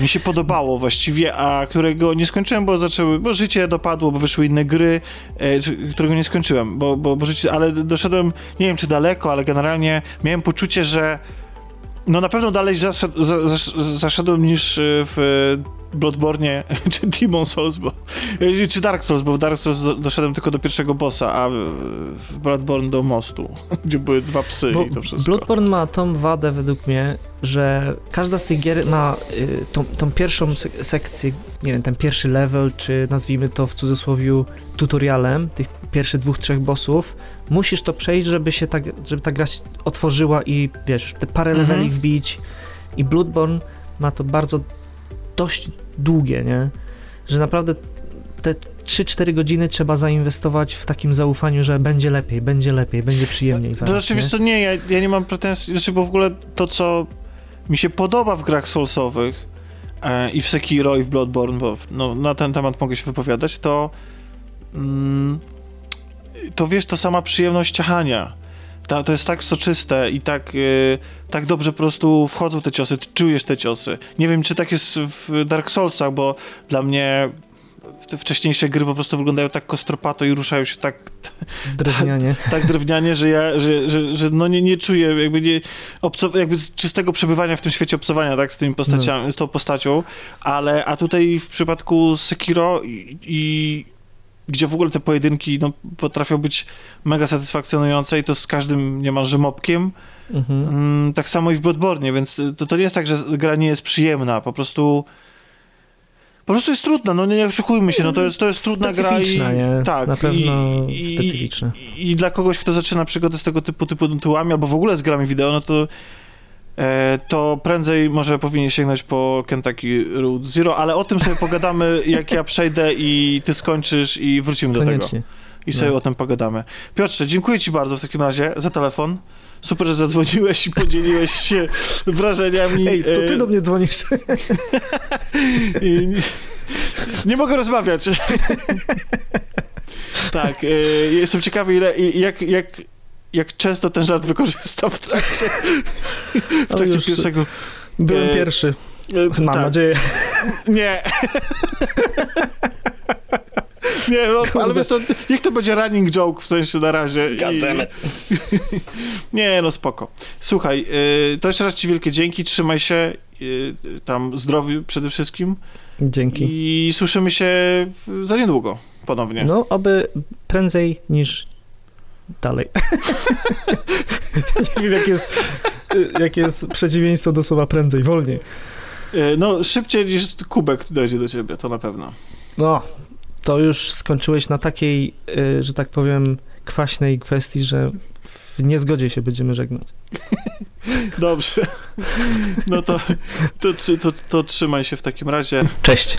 mi się podobało właściwie, a którego nie skończyłem, bo zaczęły, bo życie dopadło, bo wyszły inne gry, e, którego nie skończyłem, bo, bo, bo życie, ale doszedłem, nie wiem czy daleko, ale generalnie miałem poczucie, że no na pewno dalej zaszedł, za, za, zaszedłem niż e, w Bloodborne [LAUGHS] czy Demon Souls, bo, e, czy Dark Souls, bo w Dark Souls do- doszedłem tylko do pierwszego bossa, a w- Bloodborne do mostu, [LAUGHS] gdzie były dwa psy Bo i to wszystko. Bloodborne ma tą wadę według mnie, że każda z tych gier ma tą, tą pierwszą sek- sekcję, nie wiem, ten pierwszy level, czy nazwijmy to w cudzysłowie tutorialem, tych pierwszych dwóch, trzech bossów, musisz to przejść, żeby się tak, żeby ta gra się otworzyła i wiesz, te parę Mhm. leveli wbić i Bloodborne ma to bardzo dość długie, nie? Że naprawdę te 3-4 godziny trzeba zainwestować w takim zaufaniu, że będzie lepiej, będzie lepiej, będzie przyjemniej To znaczy, nie? nie, ja, ja nie mam pretensji, znaczy, bo w ogóle to, co mi się podoba w grach Soulsowych e, i w Sekiro i w Bloodborne, bo w- no, na ten temat mogę się wypowiadać, to mm, to wiesz, to sama przyjemność ciachania. Ta, to jest tak soczyste i tak, e, tak dobrze po prostu wchodzą te ciosy, czujesz te ciosy. Nie wiem, czy tak jest w Dark Soulsach, bo dla mnie te wcześniejsze gry po prostu wyglądają tak kostropato i ruszają się tak Drewnianie. [LAUGHS] tak drewnianie, że ja, że, że, że no nie, nie czuję jakby, nie, obco, jakby czystego przebywania w tym świecie obcowania, tak, z tymi postaciami, z tą postacią, ale, a tutaj w przypadku Sekiro i, i gdzie w ogóle te pojedynki no, potrafią być mega satysfakcjonujące i to z każdym niemalże mopkiem, Mhm. mm, tak samo i w Bloodborne, więc to, to nie jest tak, że gra nie jest przyjemna, po prostu po prostu jest trudna, no nie, nie oszukujmy się, no to jest, to jest trudna gra i... Nie? Tak, Na pewno i, specyficzna. I, I dla kogoś, kto zaczyna przygodę z tego typu, typu tytułami, albo w ogóle z grami wideo, no to to prędzej może powinien sięgnąć po Kentucky Route Zero, ale o tym sobie [LAUGHS] pogadamy, jak ja przejdę i ty skończysz i wrócimy do tego. Koniecznie. I sobie No. o tym pogadamy. Piotrze, dziękuję ci bardzo w takim razie za telefon. Super, że zadzwoniłeś i podzieliłeś się [LAUGHS] wrażeniami. Ej, to ty e, do mnie dzwonisz. [LAUGHS] i nie, nie mogę rozmawiać. tak, e, jestem ciekawy, ile, jak, jak, jak często ten żart wykorzystał w trakcie, w [LAUGHS] trakcie pierwszego. Byłem e, pierwszy, e, mam tak. nadzieję. [LAUGHS] Nie. [LAUGHS] Nie, no, ale wiesz co, niech to będzie running joke w sensie na razie. I- Nie, no spoko. Słuchaj, y, to jeszcze raz ci wielkie dzięki, trzymaj się, y, tam zdrowiu przede wszystkim Dzięki. i słyszymy się za niedługo ponownie. No, oby prędzej niż dalej. [LAUGHS] Nie wiem, jakie jest, jakie jest przeciwieństwo do słowa prędzej, wolniej. Y, No, szybciej niż kubek dojdzie do ciebie, to na pewno. No, to już skończyłeś na takiej, y, że tak powiem, kwaśnej kwestii, że w niezgodzie się będziemy żegnać. [LAUGHS] Dobrze. No to, to, to, to trzymaj się w takim razie. Cześć.